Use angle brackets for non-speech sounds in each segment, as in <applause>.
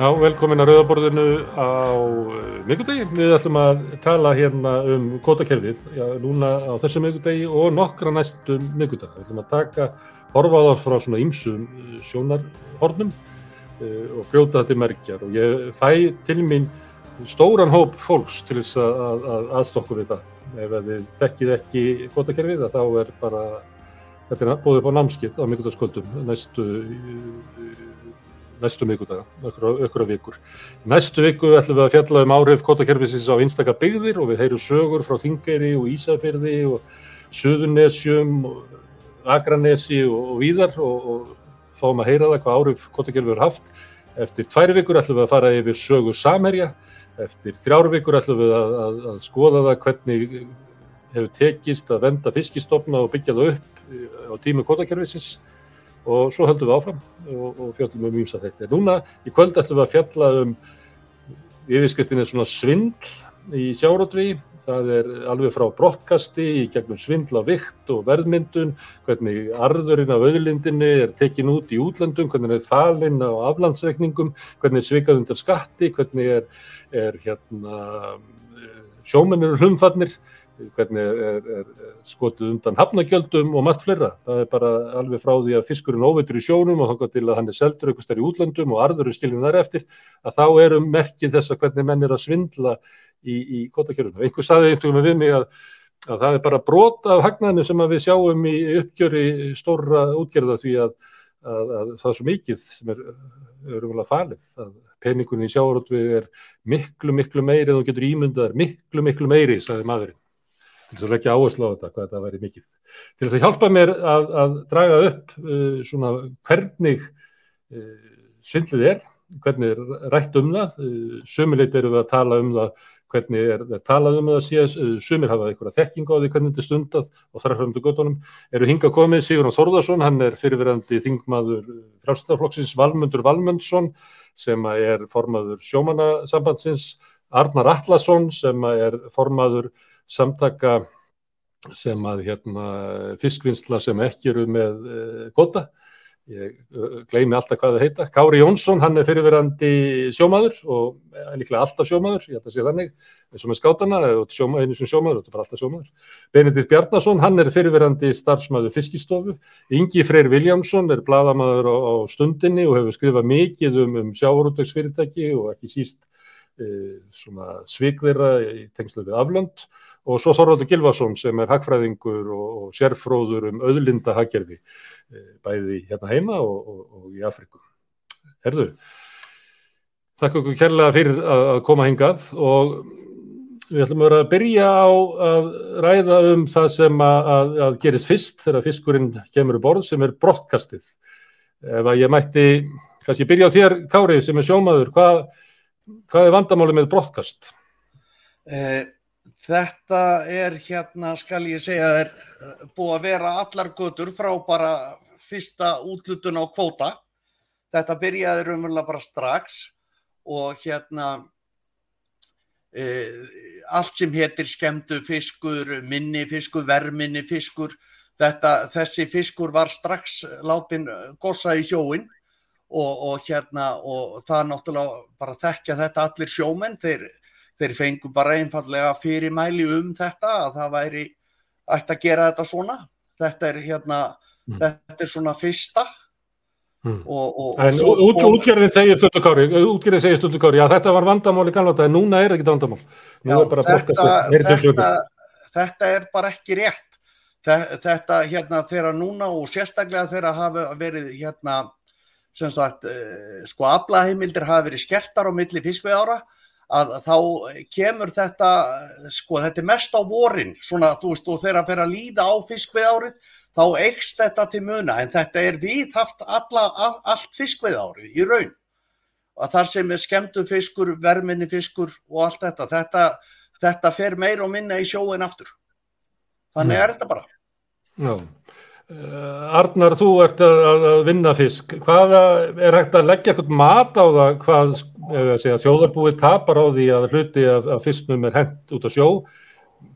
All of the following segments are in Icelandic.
Já, velkomin að Rauðaborðinu á uh, miðgudegi. Við ætlum að tala hérna um kvotakerfið, já, núna á þessu miðgudegi og nokkra næstum miðgudag. Við ætlum að taka horfaðar frá svona ýmsum uh, sjónarhornum uh, og brjóta þetta í merkjar og ég fæ til mín stóran hóp fólks til þess að, að, að aðstokku við það. Ef þið þekkið ekki kvotakerfið þá er bara, þetta er búið upp á námskið á miðgudagskvöldum næstu næstu miðgudaga, ökkura vikur. Næstu viku ætlum við að fjalla um áhrif kvotakerfisins á einstakar byggðir og við heyrum sögur frá Þingeyri og Ísafyrði og Suðunesjum, Akranesi og, og víðar og, og fáum að heyra það hvað áhrif kvotakerfið er haft. Eftir tvær vikur ætlum við að fara yfir sögu samherja. Eftir þrjár vikur ætlum við að, að, að skoða það hvernig hefur tekist að venda fiskistofna og byggja það upp á tímu kvotakerfisins og svo höldum við áfram og, og fjallum um ímsa þetta. Núna í kvöld ætlum við að fjalla um yfirskriftinni svona svindl í sjárótvi, það er alveg frá brottkasti í gegnum svindl á vikt og verðmyndun, hvernig arðurinn af auðlindinni er tekin út í útlöndum, hvernig er falinn á aflandsreikningum, hvernig er svikað undir skatti, hvernig er, er hérna, sjómennir hlumfannir, hvernig er, er, er skotið undan hafnagjöldum og margt fleira. Það er bara alveg frá því að fiskurinn óveitur í sjónum og þá til að hann er seldur eitthvað stær í útlöndum og arður er skiljum þar eftir, að þá eru merkið þess að hvernig menn er að svindla í, í kvotakjörunum. Einhver saði einhvern veginn við mig að, að það er bara brot af hagnaðinu sem við sjáum í uppgjöri stóra útgerða því að, að, að það er svo mikið sem er falið. Að peningunni í sjárótvi er miklu, miklu meiri þú getur ímyndað, miklu, miklu meiri, sagði maðurinn til þess að leggja áherslu á þetta, hvað þetta væri mikið. Til þess að hjálpa mér að, að draga upp uh, svona hvernig uh, svindlið er, hvernig er rætt um það, uh, sömuleit eru við að tala um það, hvernig er, er talað um það síðan, sömur hafa einhverja þekking á því hvernig þetta stundað og þar fram til göttunum, eru hinga komið Sigurðan Þórðarsson, hann er fyrirverandi þingmaður frjálstaflokksins Valmundur Valmundsson sem er formaður sjómanasambandsins, Arnar Atlasson sem er formaður samtaka sem að hérna, fiskvinnsla sem ekki eru með uh, gota ég uh, gleymi alltaf hvað það heita. Kári Jónsson, hann er fyrirverandi sjómaður og er líklega alltaf sjómaður ég held að sé þannig, eins og með skátana einu sem sjómaður, þetta er bara alltaf sjómaður. Benedikt Bjarnason, hann er fyrirverandi starfsmæður fiskistofu, Ingi Freyr Viljámsson er bladamæður á, á stundinni og hefur skrifað mikið um, um sjáurútvegsfyrirtæki og ekki síst svona svikðira í tengslu við aflönd og svo Þorvaldur Gilvason sem er hagfræðingur og, og sérfróður um auðlinda hagkerfi bæði hérna heima og, og, og í Afrikum. Herðu, takk okkur kærlega fyrir að, að koma hingað og við ætlum að byrja á að ræða um það sem að, að gerist fyrst þegar fiskurinn kemur í borð sem er brottkastið. Ef að ég mætti, kannski byrja á þér Kári sem er sjómaður, hvað, hvað er vandamáli með brottkast? Eh, Þetta er hérna, skal ég segja, er búið að vera allar götur frá bara fyrsta útlutun á kvóta. Þetta byrjaði raunverulega bara strax og hérna e, allt sem heitir skemdu fiskur, minni fiskur, verminni fiskur, þetta, þessi fiskur var strax látin gossa í sjóin og, og hérna og það er náttúrulega bara þekkja þetta allir sjómenn þeir þeir fengu bara einfallega fyrirmæli um þetta að það væri ætti að gera þetta svona. Þetta er hérna mm. þetta er svona fyrsta. Mm. og, og, en svo, út, útgerðin segir stundu kári útgerðin segir stundu kári, já þetta var vandamál í kannláta en núna er ekki vandamál. Já, er þetta, þetta, þetta er bara ekki rétt. Þetta hérna þegar núna og sérstaklega þegar hafa verið hérna sem sagt eh, sko aflaheimildir hafa verið skertar á milli fiskveið ára að þá kemur þetta, sko þetta er mest á vorin, svona þú veist og þegar að fyrir að líða á fiskveið árið þá eikst þetta til muna en þetta er viðhaft alla, allt fiskveið árið í raun. Að þar sem er skemdu fiskur, verminni fiskur og allt þetta, þetta, þetta fer meir og minna í sjóin aftur. Þannig Já. er þetta bara. Já. Uh, Arnar, þú ert að, að vinna fisk. Hvaða er hægt að leggja eitthvað mat á það hvað segja, þjóðarbúið tapar á því að hluti af, af fisknum er hendt út á sjó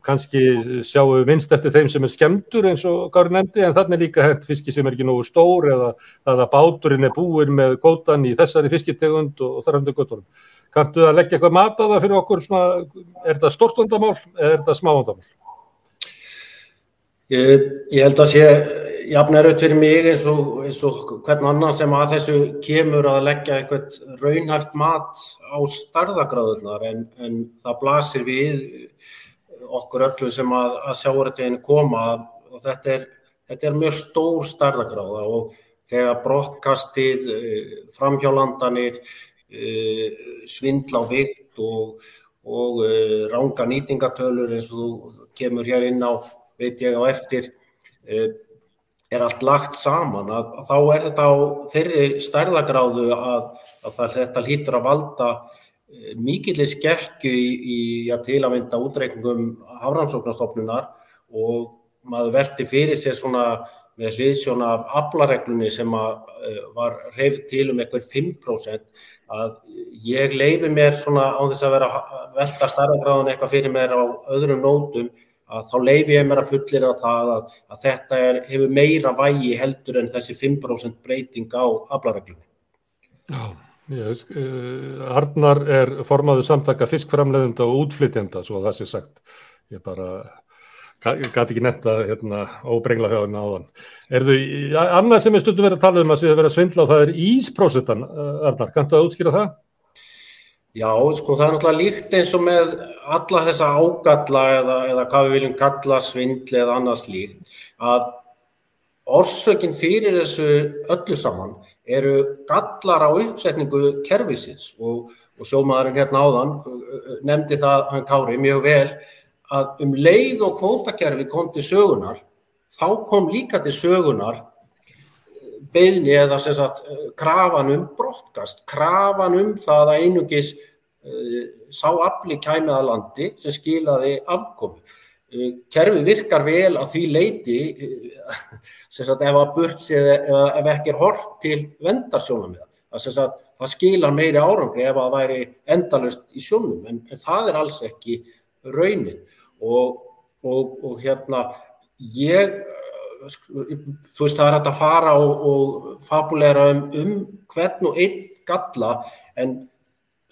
kannski sjáum við minnst eftir þeim sem er skemdur eins og Gári nefndi en þannig líka hent fiski sem er ekki nógu stór eða að báturinn er búin með gótan í þessari fiskistegund og þar hafðu góttunum. Kanntu að leggja eitthvað mat á það fyrir okkur? Svona, er það stort vandamál eða er það smá vandamál? Ég, ég held að sé jafn erut fyrir mig eins og, eins og hvern annan sem að þessu kemur að leggja eitthvað raunhæft mat á starðagráðunar en, en það blasir við okkur öllu sem að, að sjáurðinu koma og þetta er, þetta er mjög stór starðagráða og þegar brottkastið, eh, framhjálandanir, eh, svindla á vikt og, og eh, ránga nýtingatölur eins og þú kemur hér inn á veit ég á eftir er allt lagt saman að, að þá er þetta á þeirri stærðagráðu að, að þetta hlýtur að valda eh, mikillir skekku í, í að mynda útreikningum hafrannsóknarstofnunar og maður veldi fyrir sér svona með hliðsjón af aflareglunni sem uh, var reyft til um eitthvað 5% að ég leiði mér svona á þess að vera velta starfagráðun eitthvað fyrir mér á öðrum nótum að þá leifi ég mér að fullir að það að, að þetta er, hefur meira vægi heldur en þessi 5% breyting á aflareglunni. Já, ég, uh, Arnar er formaður samtaka fiskframleðenda og útflytjenda, svo að það sé sagt. Ég bara gæti ekki nefnda hérna, óbrengla henni áðan. Er þau, annað sem við stundum verið að tala um að séu að vera svindla og það er ísprósetan, Arnar, kanntu að útskýra það? Já, sko það er náttúrulega líkt eins og með alla þessa ágalla eða, eða hvað við viljum kalla svindli eða annars líkt að orsökinn fyrir þessu öllu saman eru gallar á uppsetningu kervisins og, og sjómaðurinn hérna áðan nefndi það hann Kári mjög vel að um leið og kvótakerfi kom til sögunar þá kom líka til sögunar beðni eða sagt krafan um brottkast, krafan um það að einungis uh, sá afli kæmið að landi sem skilaði afkomi. Uh, kerfi virkar vel að því leiti uh, <laughs> sagt ef að burt séð eða ef ekki er hort til vendarsjónum með það. Það skila meiri árangri ef að það væri endalust í sjónum en, en það er alls ekki raunin og, og, og hérna ég þú veist það er hægt að fara og, og fabulera um, um hvern og einn galla en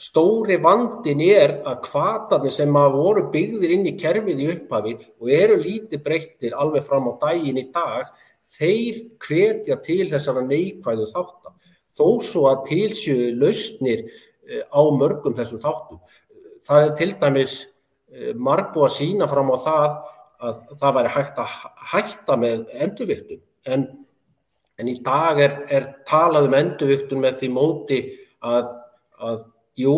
stóri vandin er að kvatarnir sem að voru byggðir inn í kerfið í upphafi og eru lítið breyttir alveg fram á daginn í dag þeir hvetja til þessara neikvæðu þáttar þó svo að tilsjöu lausnir eh, á mörgum þessum þáttum. Það er til dæmis eh, margbúið að sína fram á það að það væri hægt að hætta með endurviktun en, en í dag er, er talað um endurviktun með því móti að, að jú,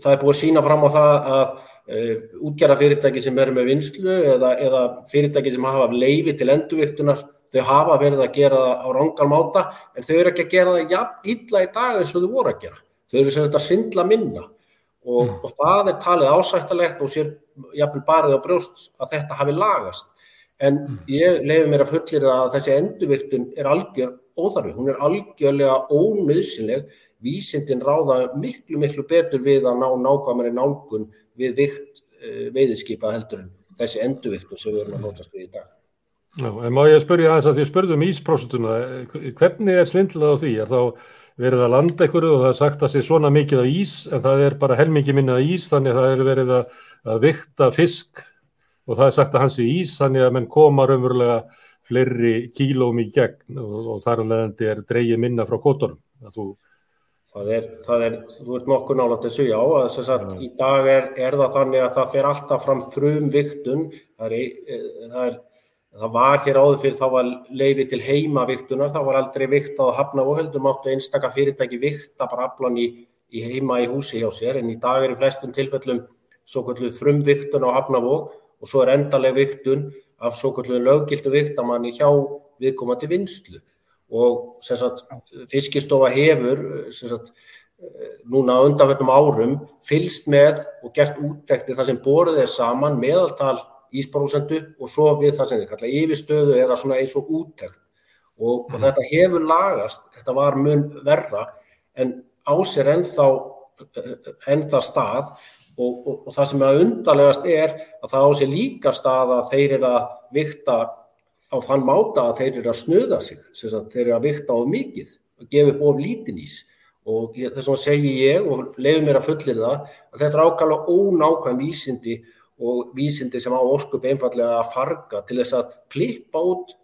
það er búið að sína fram á það að uh, útgjara fyrirtæki sem eru með vinslu eða, eða fyrirtæki sem hafa leifi til endurviktunar þau hafa verið að gera það á rangalmáta en þau eru ekki að gera það jafn illa í dag eins og þau voru að gera. Þau eru sem þetta svindla minna og, mm. og það er talið ásættalegt og sér jafnvel barið á brjóst að þetta hafi lagast en mm. ég lefi mér að fullir að þessi endurviktun er algjör óþarfi, hún er algjörlega ónöðsynleg, vísindin ráða miklu miklu betur við að ná nákvæmari nálgun við vikt uh, veiðskipa heldur en þessi endurviktun sem við erum að notast við í dag. Já, en má ég spyrja aðeins að því spurðum ísprósutuna, hvernig er svindlað á því? Er þá verið að landa einhverju og það er sagt að það sé svona mikið á ís en það er bara helmingi minnið á ís þannig að það er verið að, að vikta fisk og það er sagt að hans er ís þannig að menn koma raunverulega fleiri kílóm í gegn og, og þar um leðandi er dreigið minna frá kótorum. Þú... Það er, það er, þú ert nokkuð nálat að segja á að þess að ja. í dag er, er það þannig að það fer alltaf fram frum viktun, það er, það er Það var hér áður fyrir þá var leiði til heimaviktunar, þá var aldrei vikt á hafna og höldum áttu einstaka fyrirtæki vikta bara aflan í, í heima í húsi hjá sér en í dag er í flestum tilfellum svo kalluð frumviktun á hafnavók og svo er endaleg viktun af svo kalluð löggildu viktamanni hjá viðkomandi vinslu og sagt, fiskistofa hefur sagt, núna undanfjöldum árum fylst með og gert úttekti þar sem boruð er saman meðaltal ísprósentu og svo við það sem þið kalla yfirstöðu eða svona eins og úttækt og, og mhm. þetta hefur lagast, þetta var mun verra en á sér ennþá ennþá stað. Og, og, og það sem er undarlegast er að það á sér líka stað að þeir eru að vikta á þann máta að þeir eru að snuða sig, að þeir eru að vikta á mikið og gefa upp of lítinn ís. Og þess vegna segi ég og leiður mér að fullir það að þetta er ákvæmlega ónákvæm vísindi og vísindi sem á óskup einfallega að farga til þess að klippa út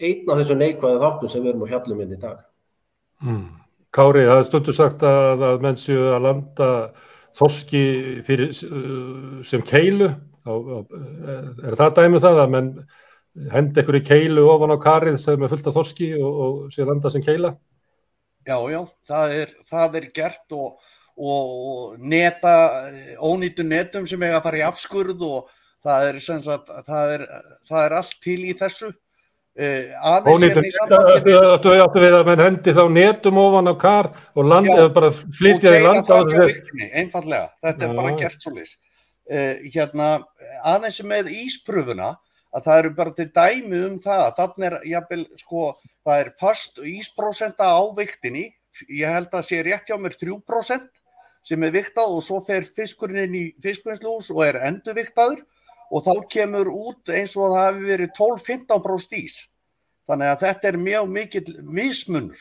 einn af þessu neikvæða þáttum sem við erum á fjallum inn í dag. Mm. Kári, það er stundu sagt að, að menn séu að landa þorski fyrir, sem keilu. Á, á, er það dæmið um það að menn hendi í keilu ofan á karið sem er fullt af þorski og, og séu landa sem keila? Já, já, það er, það er gert og, og neta, ónýtu netum sem eiga að fara í afskurð og það er, sagt, það er, það er allt til í þessu. Uh, Ónýttum, þú áttu við að menn hendi þá netum ofan á kar og land, Já, eða bara flytjaði land á þessu. Einfallega, þetta er bara gert svo lís. Uh, hérna, aðeins með íspröfuna, að það eru bara til dæmi um það, þannig er, jafnvel, sko, það er fast ísprósenta á viktinni, ég held að sé rétt hjá mér 3% sem er viktað og svo fer fiskurinn inn í fiskvinnslús og er endurviktaður og þá kemur út eins og það hefur verið 12-15% ís. Þannig að þetta er mjög mikill mismunur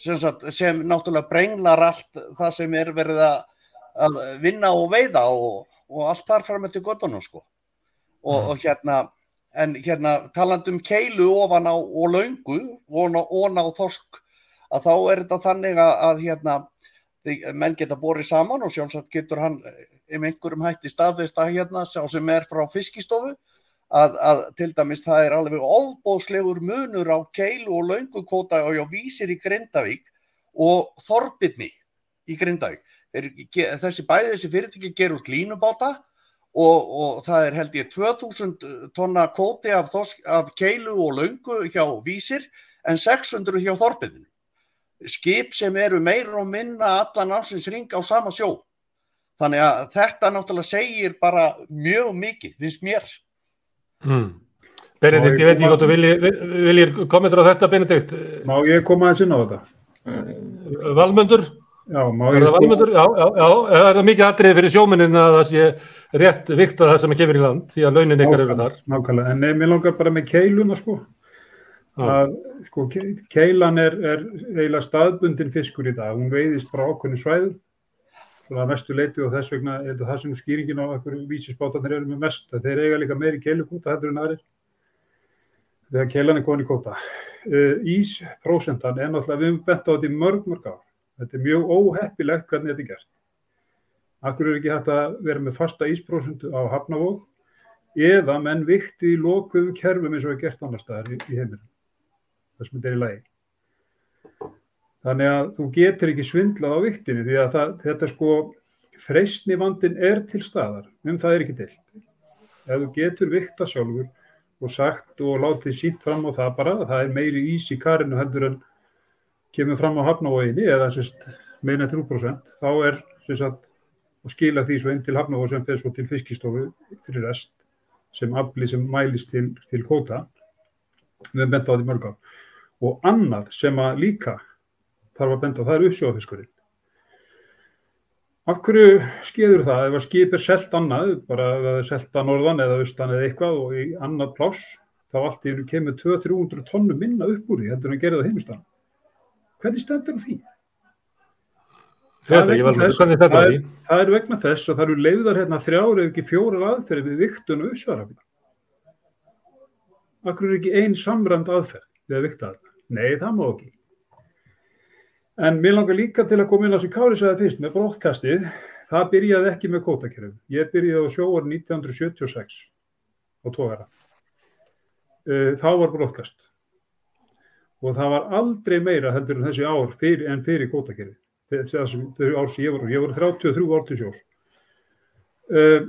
sem, sagt, sem náttúrulega brenglar allt það sem er verið að vinna og veiða og, og allt þar fram eftir gottunum sko. Og, mm. og hérna, en hérna talandum keilu ofan á og laungu og ná þorsk að þá er þetta þannig að, að hérna, menn geta borið saman og sjálfsagt getur hann um einhverjum hætti staðfesta hérna sá sem er frá fiskistofu að, að til dæmis það er alveg ofbóðslegur munur á keilu og laungukóta og já vísir í Grindavík og Þorbirni í Grindavík. Þessi bæði þessi fyrirtæki ger út línubáta og, og það er held ég 2000 tonna kóti af, af keilu og laungu hjá vísir en 600 hjá Þorbirni. Skip sem eru meir og minna allan ásins ring á sama sjó. Þannig að þetta náttúrulega segir bara mjög mikið, finnst mér. Mm. Benedikt, ég veit ekki hvort þú viljið vilji kommentur á þetta, Benedikt. Má ég koma aðeins inn á þetta? Valmundur? Já, má ég... Er það valmundur? Já, já, já, það er mikið atrið fyrir sjóminnin að það sé rétt vikt að það sem er kemur í land, því að launin ykkar eru þar. Nákvæmlega, en mér langar bara með keiluna, sko. Að, sko, keilan er, er eiginlega staðbundin fiskur í dag, hún veiðist frá okkurni svæðum. Að mestu leiti og þess vegna er það sem skýringin á einhverju vísisbátanir eru með mest þeir eiga líka meiri keilukóta hættur en aðrir þegar keilan er komin í kóta uh, Ísprósentan er náttúrulega við höfum bent á þetta í mörg mörg ár. Þetta er mjög óheppilegt hvernig þetta er gert. Akkur er ekki hægt að vera með fasta ísprósentu á Hafnavók eða menn vikti í lókuðum kerfum eins og er gert annar staðar í, í heiminum þess að þetta er í lagi Þannig að þú getur ekki svindlað á viktinu því að það, þetta sko freysni vandin er til staðar, um það er ekki deilt. Ef þú getur vikta sjálfur og sagt og látið sínt fram á það bara, það er meiri ís í karinu heldur en kemur fram á hafnavóginni eða meina 3%, þá er sagt, og skila því svo inn til hafnavóg sem fer svo til fiskistofu fyrir rest sem afli sem mælist til, til kóta, við hefum bent á því mörg á. Og annað sem að líka þarf að benda, það er uppsjóðafiskurinn. Af hverju skeður það ef að skip er selt annað, bara ef það er selt að norðan eða austan eða eitthvað og í annað pláss, þá allt í hennu kemur 200-300 tonnu minna upp úr því heldur en að gera það heimustan. Hvernig stendur því? Það er, þess, það, er, það er vegna þess að það eru leiðar hérna þrjára eða ekki fjóra aðferði við viktun og uppsvarafina. Akkur er ekki einn samrænd aðferð við að vikta það? Nei, það má ekki. En mér langar líka til að koma inn á sem Kári sagði fyrst með brottkastið. Það byrjaði ekki með kótakerfum. Ég byrjaði á sjóar 1976 á tókara. Uh, þá var brottkast. Og það var aldrei meira heldur en þessi ár fyrir, en fyrir kótakerfi. Þessum ár sem ég voru. Ég voru 33 ár til sjós. Uh,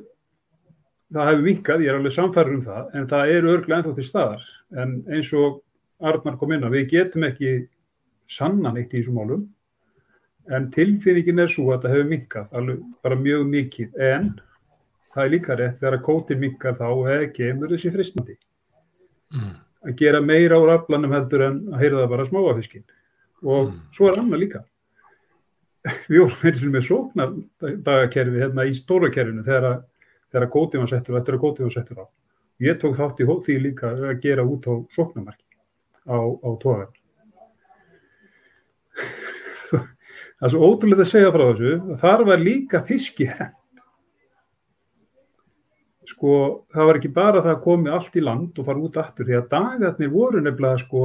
það hefur vinkað, ég er alveg samfærður um það, en það eru örglega ennþá til staðar. En eins og Arnar kom inn að við getum ekki sannan eitt í þessum málum en tilfinningin er svo að það hefur minkað alveg bara mjög mikið en það er líka rétt þegar að kótin minkar þá eða kemur þessi fristandi mm. að gera meira á raflanum heldur en að heyra það bara smáafiskin og mm. svo er annað líka við vorum eins og með sóknardagakerfi hérna í stóra kerfinu þegar, þegar kótið var settur og eftir að kótið var settur á. Ég tók þátt í því líka að gera út á sóknarmarki á, á tóðan. Það er svo ótrúlega að segja frá þessu, þar var líka fiski henn sko það var ekki bara það að komi allt í land og fara út aftur því að dagarnir voru nefnilega sko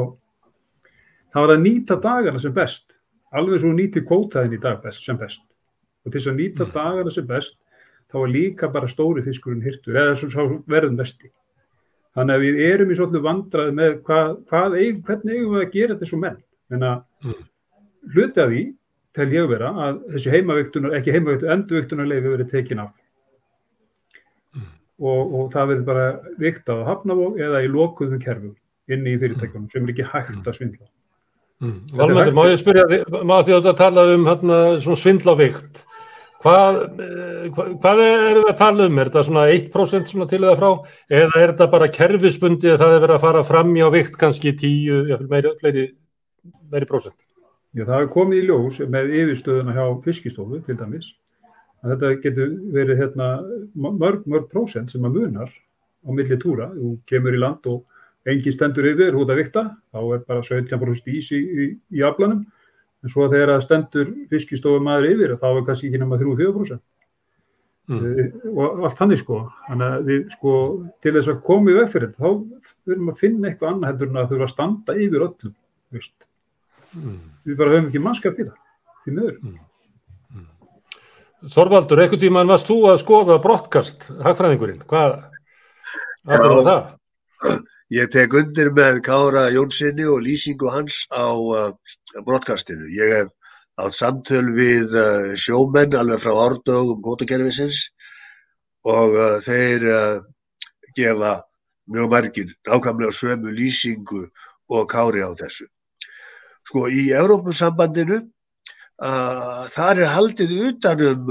það var að nýta dagarna sem best alveg svo nýti kvótaðin í dag best, sem best og til þess að nýta mm. dagarna sem best þá var líka bara stóri fiskurinn hirtur eða svo verðum besti þannig að við erum í svolítið vandrað með hvað, hvað eig, hvernig eigum við að gera þessu menn en að mm. hluti af því tel ég vera að þessi heimaviktunar, ekki heimaviktunar, endurviktunar leiði verið tekin af og, og það verður bara viktað á hafnavók eða í lokuðum kerfum inni í fyrirtækjunum sem er ekki hægt að svindla. Mm. Valmæntur, má ég spyrja, maður því að tala um hérna, svona svindla á vikt. Eh, hvað, hvað er við að tala um? Er þetta svona 1% svona til eða frá? Eða er þetta bara kerfisbundi að það er verið að fara fram í á vikt kannski 10, já, meiri, meiri, meiri prósent? Já, það er komið í ljós með yfirstöðuna hjá fiskistofu til dæmis að þetta getur verið hérna, mörg, mörg prósent sem að munar á milli túra. Þú kemur í land og engi stendur yfir hútt að vikta, þá er bara 17% ís í, í, í aflanum, en svo þegar að stendur fiskistofum aður yfir, þá er kannski ekki nema 3-4%. Mm. Eh, og allt þannig sko, þannig að við sko til þess að koma í veg fyrir þetta, þá þurfum að finna eitthvað annað hendur en að þurfa að standa yfir öllum. Mm. Við bara höfum ekki mannskap í það, því meður. Mm. Þorvaldur, einhvern tíman varst þú að skoða brottkast, hagfræðingurinn, hvað var það? <clears throat> Ég tek undir með Kára Jónssoni og lýsingu hans á uh, brottkastinu. Ég hef átt samtöl við uh, sjómenn alveg frá árdögum gótakerfisins og uh, þeir gefa mjög margir nákvæmlega sömu lýsingu og Kári á þessu. Sko í Európusambandinu þar er haldið utanum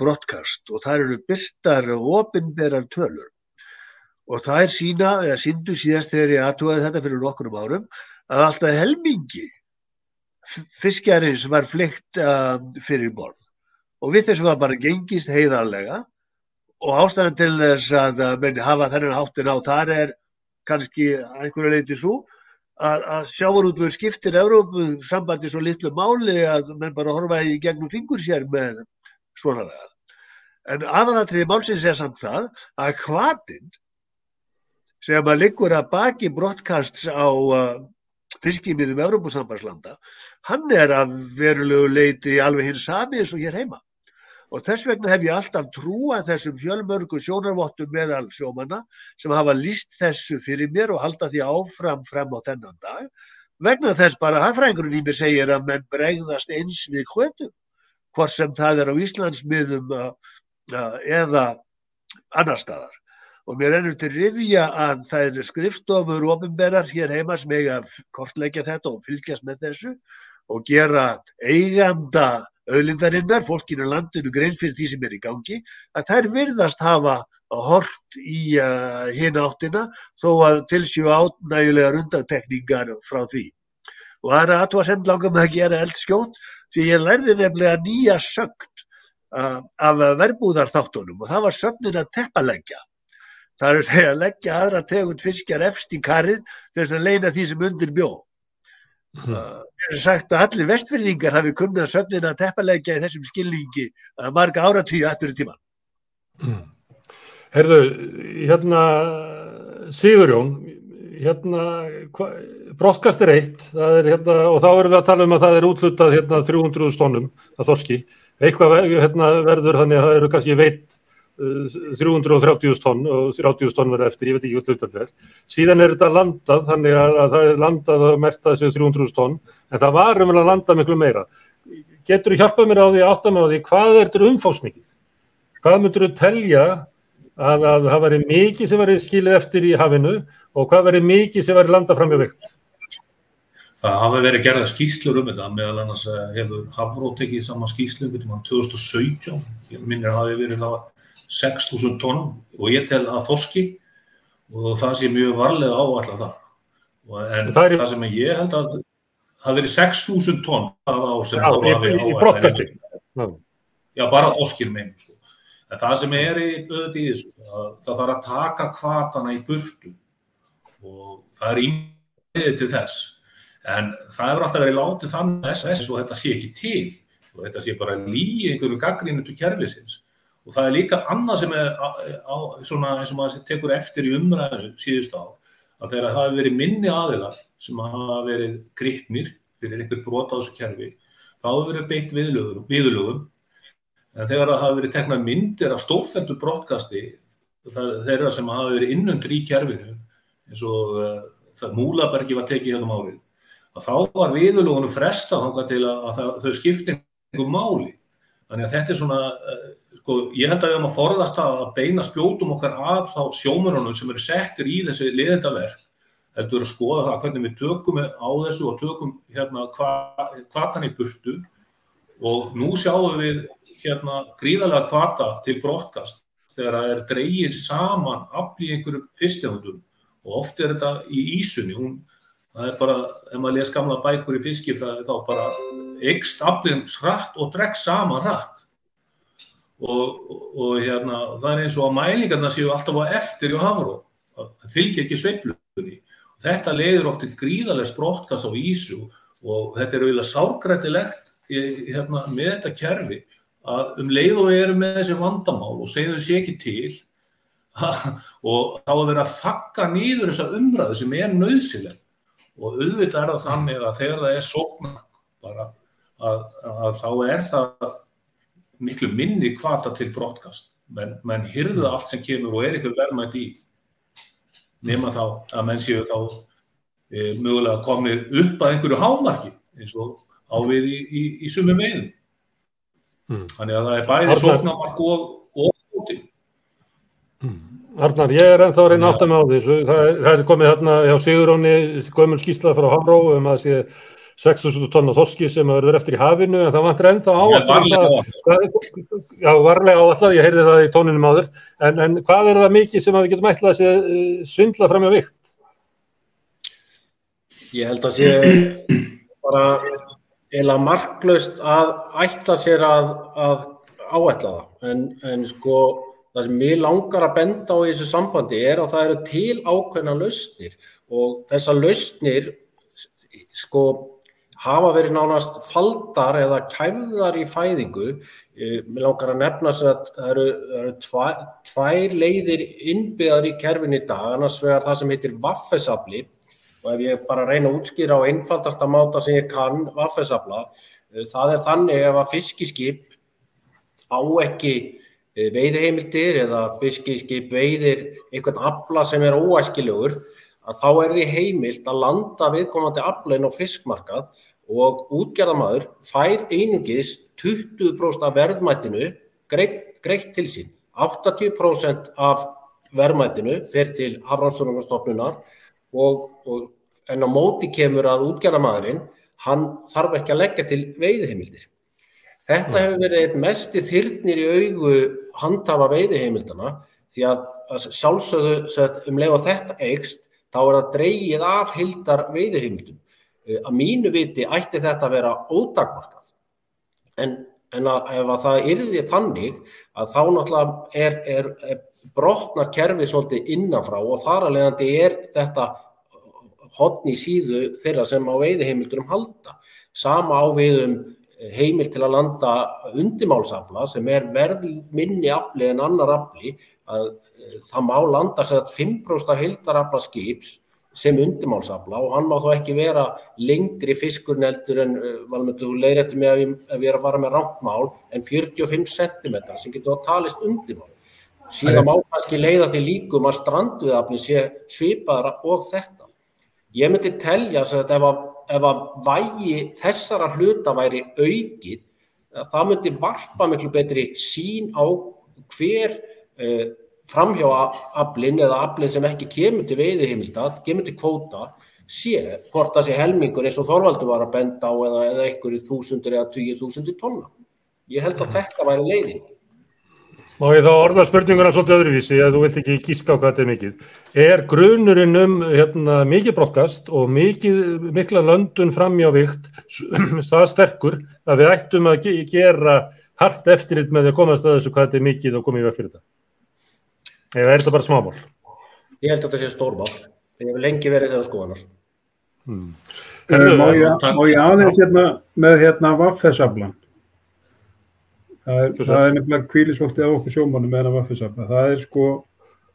brottkast og þar eru byrtar og ofinberar tölur og það er sína, eða síndu síðast þegar ég aðtúaði þetta fyrir okkurum árum að alltaf helmingi fiskjarins var fleikt uh, fyrir borð og við þessum var bara gengist heiðarlega og ástæðan til þess að menn hafa þennan háttin á þar er kannski einhverju leiti svo að, að sjávarútvöður skiptir Európu sambandi svo litlu máli að menn bara horfa í gegnum fingur sér með svona lega. En aðalatriði málsins er samt það að hvatinn sem að liggur að baki brottkasts á uh, fiskimiðum Európusambanslanda, hann er að verulegu leiti alveg hins sami eins og hér heima. Og þess vegna hef ég alltaf trúað þessum fjölmörgu sjónarvottum meðal sjómanna sem hafa líst þessu fyrir mér og halda því áfram frem á þennan dag. Vegna þess bara hafðfræðingurinn í mér segir að menn bregðast eins við hvötum hvort sem það er á Íslandsmiðum uh, uh, eða annar staðar og mér ennur til rifja að það er skrifstofur ofinberar hér heima sem eiga að kortleggja þetta og fylgjast með þessu og gera eiganda auðlindarinnar, fólkinu landinu grein fyrir því sem er í gangi, að þær virðast hafa hort í uh, hinn áttina þó að tilsjú átnægulegar undantekningar frá því. Og það er að þú að senda langum að gera eldskjótt því ég lærði nefnilega nýja sögn uh, af verbúðarþáttunum og það var sögnin að teppalegja. Það er að að leggja aðra tegund fiskjar efst í karrið til þess að leina því sem undir bjóð. Mér er sagt að allir vestfyrðingar hafi kunnað söfnin að teppalegja í þessum skilningi að marga áratíu aftur í tíman. Mm. Herðu, hérna Sigurjón, hérna brottkast er eitt er, hérna, og þá erum við að tala um að það er útlutað hérna 300 stónum að þorski. Eitthvað hérna, verður þannig að það eru kannski veit 330 tonn og 30 tonn verða eftir, ég veit ekki hvað er. Síðan er þetta landað, þannig að það er landað og mertað þessu 300 tonn, en það var um að landa miklu meira. Getur þú hjálpað mér á því, áttam á því, hvað er þetta umfásmikið? Hvað myndur þú telja að, að það væri mikið sem væri skilið eftir í hafinu og hvað væri mikið sem væri landað fram í vekt? Það hafi verið gerða skýslur um þetta, meðal annars eh, hefur Hafró tekið saman skýslum um 2017, ég minnir að hefur verið það 6.000 tonn og ég tel að þoski og það sé mjög varlega áallega það. En það, er... það sem ég held að, það verið 6.000 tonn það á sem hafi í, í áætlað. brottkasti. Já. Já, bara þoskir meginn. Sko. En það sem er í auðvitað í þessu, að það þarf að taka kvatana í burtu og það er ímyndið til þess. En það hefur alltaf verið látið þannig SS og þetta sé ekki til og þetta sé bara líi einhverju gaggrínutu kerfisins. Og það er líka annað sem er á, á, svona eins og maður tekur eftir í umræðinu síðust á, að þegar það hefur verið minni aðilar sem hafa verið gripnir fyrir einhver brot á þessu kerfi, þá hefur verið beitt viðlögum, En þegar það hafa verið teknað myndir af stórfældu brottkasti þeirra sem hafa verið innundur í kerfinu eins og uh, það Múlabergi var tekið hérna málið að þá var viðlugunum frestað þangað til að, að það, þau skipti einhver máli. Þannig að þetta er svona, uh, sko, ég held að við höfum að forðast að beina spjótum okkar að þá sjómurunum sem eru settir í þessi liðendaverk heldur að skoða það hvernig við tökum á þessu og tökum hérna hvatan í burtu. Og nú sjáum við hérna gríðarlega kvata til brottkast þegar það er dreigir saman afl í einhverjum fyrstegundum og oft er þetta í ísunni. Hún, það er bara, ef maður les gamla bækur í fiskifræði þá bara ykst aflinn hratt og dregst saman hratt og, og, hérna það er eins og að mælingarna séu alltaf á eftir í hafró, fylgir ekki sveiflunni. Þetta leiður oft til gríðarlega brottkast á ísu og þetta er auðvitað sárgrættilegt hérna, með þetta kerfi að um leið og erum með þessi vandamál og segjum þessi ekki til <laughs> og þá að vera að þakka nýður þessa umræðu sem er nöðsileg og auðvitað er það þannig að þegar það er sóknar bara að, að þá er það miklu minni kvata til brottkast menn, menn hyrða allt sem kemur og er ykkur verðmætt í nema þá að menn séu þá e, mögulega komir upp að einhverju hámarki eins og á við í, í, í sumum veginn Mm. Þannig að það er bæði sóknamark og, og úti. Mm. Arnar, ég er ennþá reyn átt að með á því. Það er, það er komið hérna hjá Siguróni, gömul skýslað frá Hamró um að sé 6.000 tonna þorski sem verður eftir í hafinu en það vantur ennþá á alltaf. Já, varlega á alltaf, ég heyrði það í tóninum áður. En, en hvað er það mikið sem við getum ætlað að sé svindla fram í vikt? Ég held að sé <clears throat> bara eða marklaust að ætta sér að, að áætla það en, en sko það sem ég langar að benda á í þessu sambandi er að það eru til ákveðna lausnir og þessar lausnir sko hafa verið nánast faldar eða kæfðar í fæðingu. Mér langar að nefna sér að það eru, eru tvær, tvær leiðir innbyggðar í kerfin í dag. Annars vegar það sem heitir vaffesafli og ef ég bara reyna að útskýra á einfaldasta máta sem ég kann vaffesafla, það er þannig ef að fiskiskip á ekki veiðheimildir eða fiskiskip veiðir einhvern afla sem er óæskilegur að þá er því heimilt að landa viðkomandi aflainn á fiskmarkað og útgerðamæður fær einungis 20% af verðmættinu greitt, til sín. 80% af verðmættinu fer til Hafrannsóknarstofnunar og, og en á móti kemur að útgerðamæðurinn, hann þarf ekki að leggja til veiðheimildir. Þetta hefur verið einn mesti þyrnir í augu handhafa veiðheimildana því að, að sjálfsögðu um leið og þetta eigst, þá er það dreigið af hildar veiðheimildum. Að mínu viti ætti þetta að vera ódagmarkað. En, en að, ef að það yrði þannig að þá náttúrulega er, er, er brotnar kerfi svolítið innanfrá og þar að leiðandi er þetta hodn í síðu þeirra sem á veiðiheimildurum halda. Sama á við um heimil til að landa undimálsafla sem er verð minni afli en annar afli að það má landa sér að 5% af hildarafla skips sem undimálsafla og hann má þó ekki vera lengri fiskurnneldur en valmöndu, þú leiðir eftir mig að við erum að fara með rántmál en 45 cm sem getur að talist undimál. Síðan má kannski leiða til líkum að strandviðafli sé svipaðara og þetta. Ég myndi telja að ef að, ef að vægi þessara hluta væri aukið, það myndi varpa miklu betri sín á hver uh, framhjáaflin eða aflin sem ekki kemur til veiðiheimilda, kemur til kvóta, sé hvort það sé helmingur eins og Þorvaldur var að benda á eða, eða einhverju þúsundur eða tíu þúsundur tonna. Ég held að þetta væri leiðin. Má ég þá orða spurninguna svolítið öðruvísi að þú vilt ekki gíska á hvað þetta er mikið. Er grunurinn um hérna, mikið brottkast og mikið, mikla löndun framjávíkt <clears throat> það sterkur að við ættum að ge gera hart eftirlit með að komast að þessu hvað þetta er mikið og komið í veg fyrir þetta? Eða er þetta bara smámál? Ég held að þetta sé stórmál. Ég hef lengi verið þegar skoðanar. Hmm. Má, ég, má ég aðeins hérna með hérna vaffesaflan? Það er, það er nefnilega kvílisvóttið á okkur sjómanum með hennar vaffesafla. Það er sko,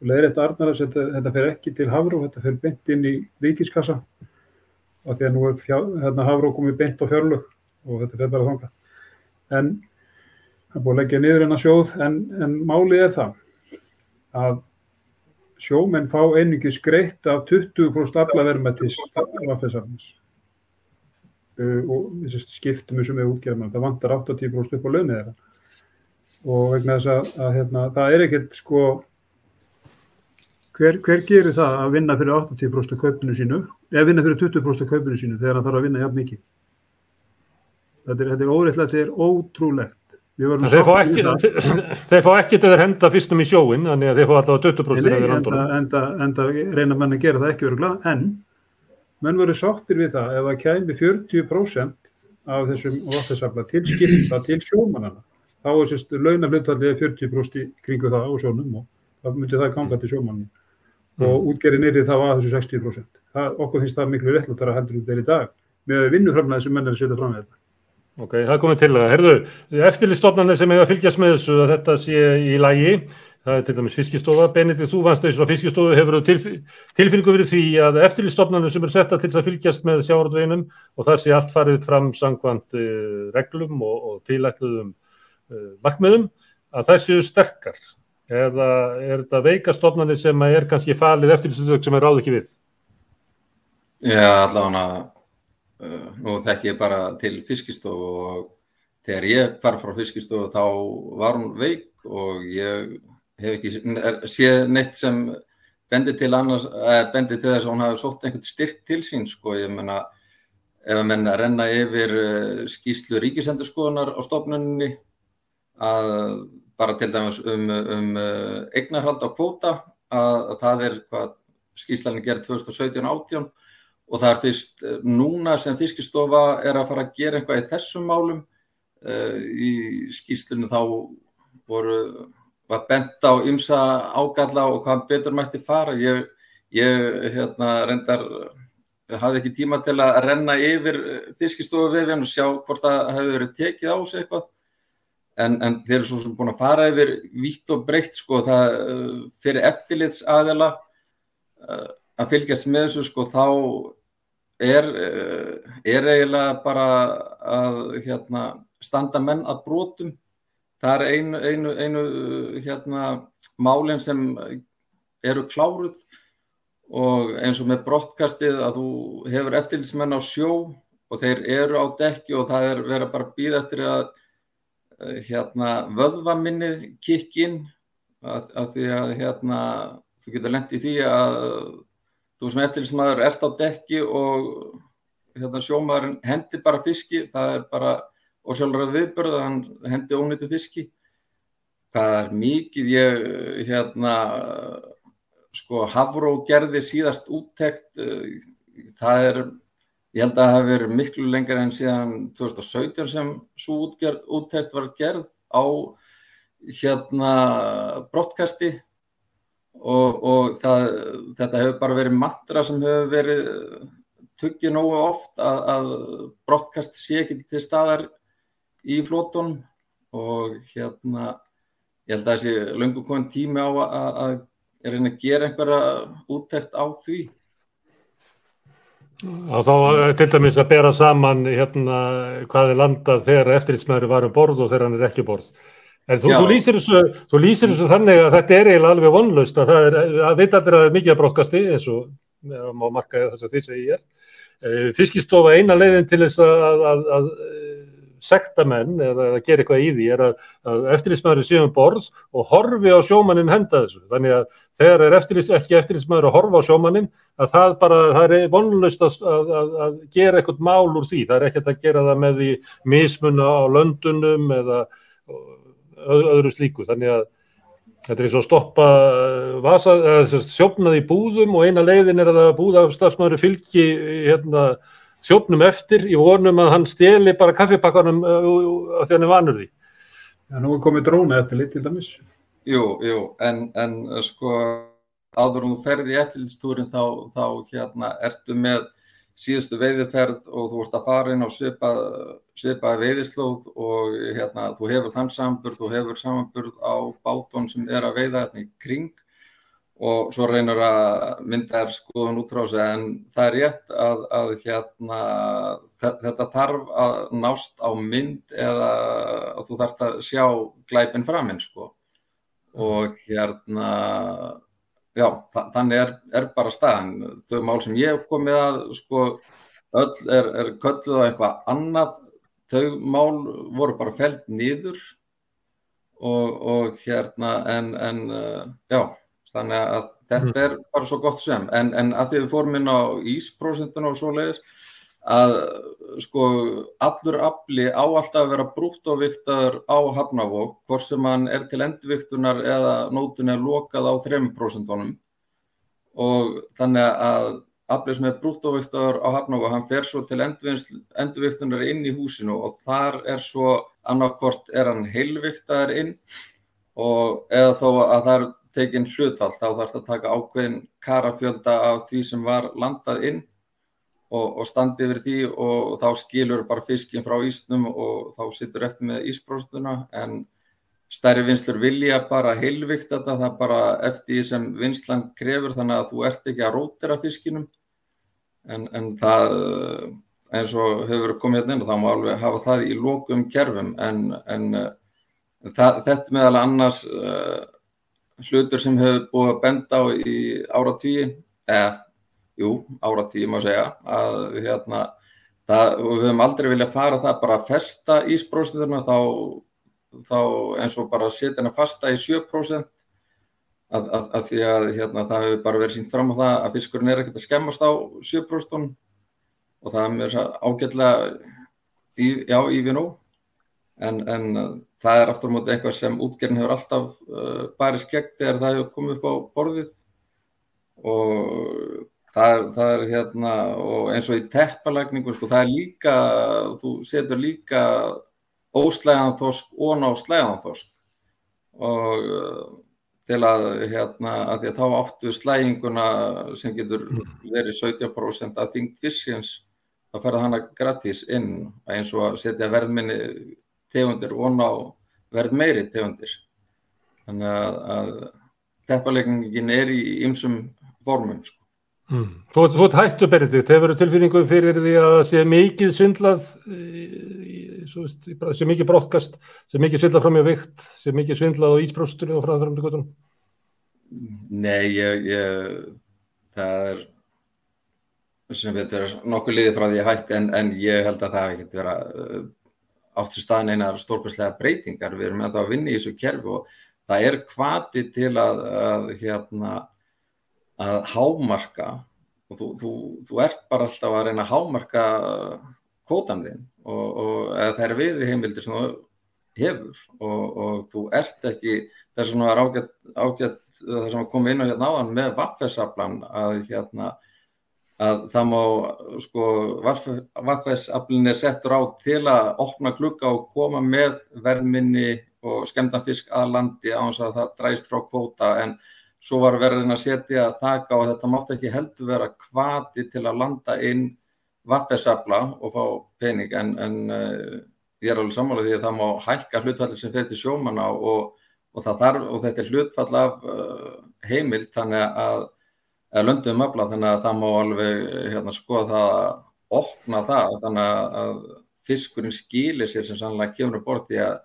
leiðrætt Arnar að þetta, þetta fer ekki til Havró, þetta fer beint inn í ríkiskassa og því að nú er fjá, hérna, Havró komið beint á fjárlög og þetta fer bara þangað. En það búið að leggja niður hennar sjóð en, en málið er það að sjómenn fá einingis greitt af 20% aflaverðmættis vaffesafnis uh, og skiptum þessu með útgerðum. Það vantar 80% upp á launið þeirra. Og vegna þess að, að hérna, það er ekkert sko hver, hver gerir það að vinna fyrir 80% kaupinu sínu eða vinna fyrir 20% kaupinu sínu þegar hann þarf að vinna jafn mikið? Þetta er, er óreittlega, þetta er ótrúlegt Þeir fá ekki <laughs> þeir fá ekki til þeir henda fyrstum í sjóin þannig að þeir fá allavega 20% Nei, enda, enda, enda reyna menn að gera það ekki örugla en menn verður sáttir við það ef það kæmi 40% af þessum vatnasafla til skipta til sjómanana þá er sérst launaflutallið 40% í kringu það á sjónum og þá myndir það ganga til sjómanum mm. og útgerið neyri þá að þessu 60%. Það, okkur finnst það miklu réttláttara heldur út þeirri dag með vinnuframlega sem menn er að setja fram með þetta. Ok, það komið til það. Herðu, eftirlistofnarnir sem hefur að fylgjast með þessu að þetta sé í lægi, það er til dæmis fiskistofa, Benedikt, þú vannst þessu á fiskistofu, hefur tilfylgu verið því að eftirlistofnarnir sem er setta til að fylgjast með sjávarútveginum og það sé allt farið fram sangvand uh, reglum og, og tilætluðum uh, markmiðum að það séu sterkar eða er þetta veikastofnarnir sem er kannski falið eftirlistofnarnir sem er ráð ekki við? Já, allavega nú þekk ég bara til fiskistofu og þegar ég var frá fiskistofu þá var hún veik og ég hef ekki séð neitt sem bendi til, annars, eh, bendi til þess að hún hafi sótt einhvern styrk til sín sko, ég menna ef að menna renna yfir skýslu ríkisendurskoðunar á stofnunni að bara til dæmis um, um eignarhald á kvóta að, að það er hvað skýslanir gerði 2017-18 og það er fyrst núna sem fiskistofa er að fara að gera eitthvað í þessum málum uh, í skýslunum þá voru var bent á ymsa ágalla og hvað betur mætti fara. Ég, ég hérna, reyndar hafði ekki tíma til að renna yfir fiskistofu vefinn og sjá hvort það hefði verið tekið á sig eitthvað. En, en þeir eru svo sem búin að fara yfir vítt og breytt sko það fyrir eftirlits aðela að fylgjast með þessu sko þá er, er eiginlega bara að hérna, standa menn að brotum. Það er einu, einu, einu hérna, málinn sem eru kláruð og eins og með brottkastið að þú hefur eftirlitsmenn á sjó og þeir eru á dekki og það er verið bara að býða eftir að hérna, vöðvaminnið kikkin að, að því að hérna, þú getur lengt í því að þú sem eftirlitsmaður ert á dekki og hérna, sjómaðurinn hendir bara fiski, það er bara og sjálfur viðbörð hann hendi ónýttu fiski. Hvað er mikið ég hérna sko Havró gerði síðast úttekt það er ég held að það hefur verið miklu lengar en síðan 2017 sem svo úttekt var gerð á hérna brottkasti og, og það, þetta hefur bara verið mantra sem hefur verið tuggið nógu oft að, að brottkast sé ekki til staðar í flótun og hérna ég held að sé löngu komin tími á að reyna að gera einhverja úttekt á því. Og þá eh, til dæmis að bera saman hérna hvað er landað þegar eftirlitsmæður var um borð og þegar hann er ekki borð. En þú, þú, lýsir þessu, þú lýsir þessu þannig að þetta er eiginlega alveg vonlaust að það er, að veit allir að það er mikið að brótkasti eins og má marka þess að því sem ég er. Eh, Fiskistofa eina leiðin til þess að, að, að sektamenn eða, eða gera eitthvað í því er að, að eftirlýsmaður séu um borð og horfi á sjómannin henda þessu. Þannig að þegar er eftirlýs, ekki eftirlýsmaður að horfa á sjómannin að það bara, það er vonlust að, að, að gera eitthvað mál úr því. Það er ekkert að gera það með því mismunna á löndunum eða öðru, öðru slíku. Þannig að Þetta er eins og að stoppa uh, vasa, eða sem sagt, sjófnað í búðum og eina leiðin er að búðafstafsmaður fylgi hérna, sjófnum eftir í vonum að hann steli bara kaffipakkanum af því hann er vanur því. Já, nú er komið dróna eftir litt til dæmis. Jú, jú, en, en sko áður um þú ferði í eftirlitstúrin þá, þá hérna ertu með síðustu veiðiferð og þú ert að fara inn á svipað, svipað veiðislóð og hérna þú hefur þann samanburð, þú hefur samanburð á bátón sem er að veiða hérna í kring og svo reynur að mynda er skoðun út frá sig en það er rétt að, að hérna þetta þarf að nást á mynd eða að þú þarfst að sjá glæpin framinn sko. Og hérna já, þannig er, er bara staðan. Þau mál sem ég hef komið að, sko, öll er, er kölluð á eitthvað annað, þau mál voru bara fælt nýður og, og hérna, en, en já, þannig að þetta mm. er bara svo gott sem, en, en að því við fórum inn á ísprósentuna og svo leiðis, að sko allur afli á alltaf að vera brúttóviktar á hafnavók hvort sem hann er til endurviktunar eða nótun er lokað á 3% og þannig að aflið sem er brúttóviktar á hafnavók hann fer svo til endurviktunar inn í húsinu og þar er svo annarkort er hann heilviktar inn og eða þó að það er tekinn hlutfall þá þarf það að taka ákveðin karafjölda af því sem var landað inn og, og standi yfir því og þá skilur bara fiskin frá ísnum og þá sittur eftir með íspróstuna en stærri vinslur vilja bara heilvikt þetta, það bara eftir því sem vinslan krefur þannig að þú ert ekki að rótira fiskinum. En, en það eins og hefur komið hérna inn og þá má alveg hafa það í lókum kerfum en, en það, þetta meðal annars uh, hlutur sem hefur búið að benda á í áratvíi eða jú, áratíð má segja að hérna það, við höfum aldrei viljað fara það bara að festa ísprósentuna þá, þá eins og bara setja hennar fasta í 7% að, að, að því að hérna, það hefur bara verið sínt fram á það að fiskurinn er ekkert að skemmast á 7% og það er mér ágætlega í, já, í við nú en, en það er aftur á móti eitthvað sem útgerðin hefur alltaf uh, barið skegg þegar það hefur komið upp á borðið og Það, það er hérna, og eins og í teppalækningu, sko, það er líka, þú setur líka óslæðan þosk og ná slæðan þosk og til að, hérna, að því að þá áttu slæðinguna sem getur verið 17% af þingt fiskins, þá ferða hana gratis inn, eins og að setja verðminni tegundir og ná verð meiri tegundir. Þannig að, að teppalækningin er í ymsum formum, sko. Mm. Þú, þú hættu Benedikt, hefur tilfinningum fyrir því að það sé mikið svindlað, sé mikið brottkast, sé mikið svindlað fram í vikt, sé mikið svindlað á íspróstur og frá það fram til gotunum? Nei, ég, ég, það er sem veitur nokkuð liðið frá því að hætti en, en ég held að það hef ekkert vera uh, átt til staðin einar stórkværslega breytingar, við erum ennþá að vinna í þessu kerfi og það er kvati til að, að hérna að hámarka og þú, þú, þú ert bara alltaf að reyna að hámarka kvótan þinn og, og það er við heimildir sem þú hefur og, og þú ert ekki þess að það er ágætt, ágætt það sem kom inn á hérna áðan með vaffesaflan að hérna að það má sko vaffesaflin er settur á til að opna klukka og koma með verðminni og skemdan fisk að landi á þess að það dræst frá kvóta en svo var verðin að setja þaka og þetta mátti ekki heldur vera kvati til að landa inn vaffesafla og fá pening. En, en uh, ég er alveg sammála því að það má hækka hlutfalli sem fyrir sjómanna og, og, þarf, og þetta er hlutfall af uh, heimild þannig að, að löndum afla. Þannig að það má alveg hérna, skoða það að opna það. Þannig að fiskurinn skilir sér sem sannlega kemur að borti að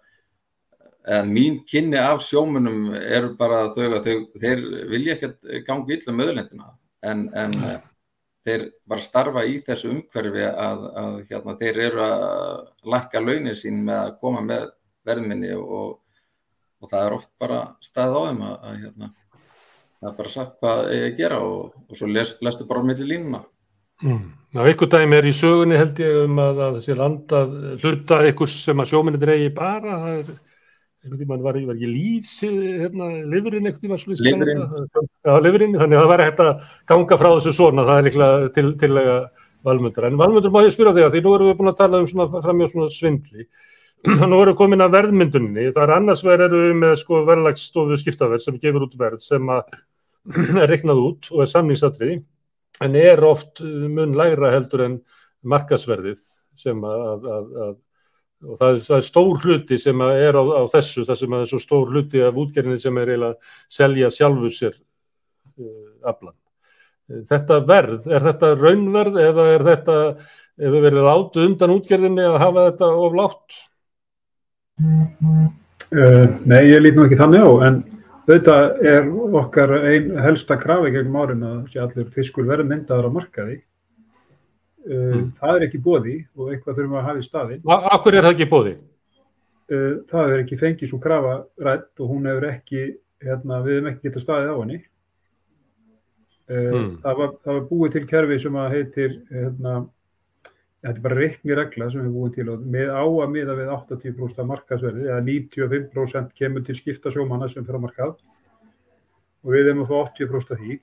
En mín kynni af sjómunum eru bara þau að þau, þeir vilja ekkert ganga illa með öðlendina en, en mm. þeir bara starfa í þessu umhverfi að, að hérna, þeir eru að lakka launin sín með að koma með verðminni og, og það er oft bara stað á þeim að, að hérna, það er bara sagt hvað ég að gera og, og svo les, lestu bara á milli línuna. Mm. Ná, ykkur dæmi er í sögunni held ég um að, að þessi landað hluta ykkur sem að sjóminni dreyji bara, það er einhvern tímann var, var ekki lýsi hérna, lifurinn einhvern tímann slúið lifurinn, þannig að það væri hægt að ganga frá þessu svona, það er líklega til, tillega valmundur. En valmundur má ég spyrja þig að því nú erum við búin að tala um svona framjá svona svindli. <clears throat> nú erum við komin að verðmyndunni, það er annars verið erum við með sko verðlagsstofu skiptaverð sem gefur út verð sem <clears throat> er reiknað út og er samningsatriði en er oft mun lægra heldur en markasverðið sem að, að, að og það er, það er stór hluti sem er á, á þessu, það sem að er svo stór hluti af útgerðinni sem er eiginlega að selja sjálfu sér uh, aflan. Þetta verð, er þetta raunverð eða er þetta, ef við verðum látu undan útgerðinni að hafa þetta of látt? Uh, nei, ég lít nú ekki þannig á, en auðvitað er okkar ein helsta krafi gegnum árin að allir fiskur verið myndaður á markaði. Uh, Mm. Það er ekki bóði og eitthvað þurfum að hafa í staðinn. Akkur er það ekki bóði? Uh, það hefur ekki fengið svo krafa rætt og hún hefur ekki, hérna, við hefum ekki getað staðið á henni. Uh, Mm. það, var, það var búið til kerfi sem að heitir, hérna, þetta er bara reikni regla sem við búum til og með á að miða við 80% af markaðsverði eða 95% kemur til skipta sjómanna sem fyrir á markað og við hefum að fá 80% af því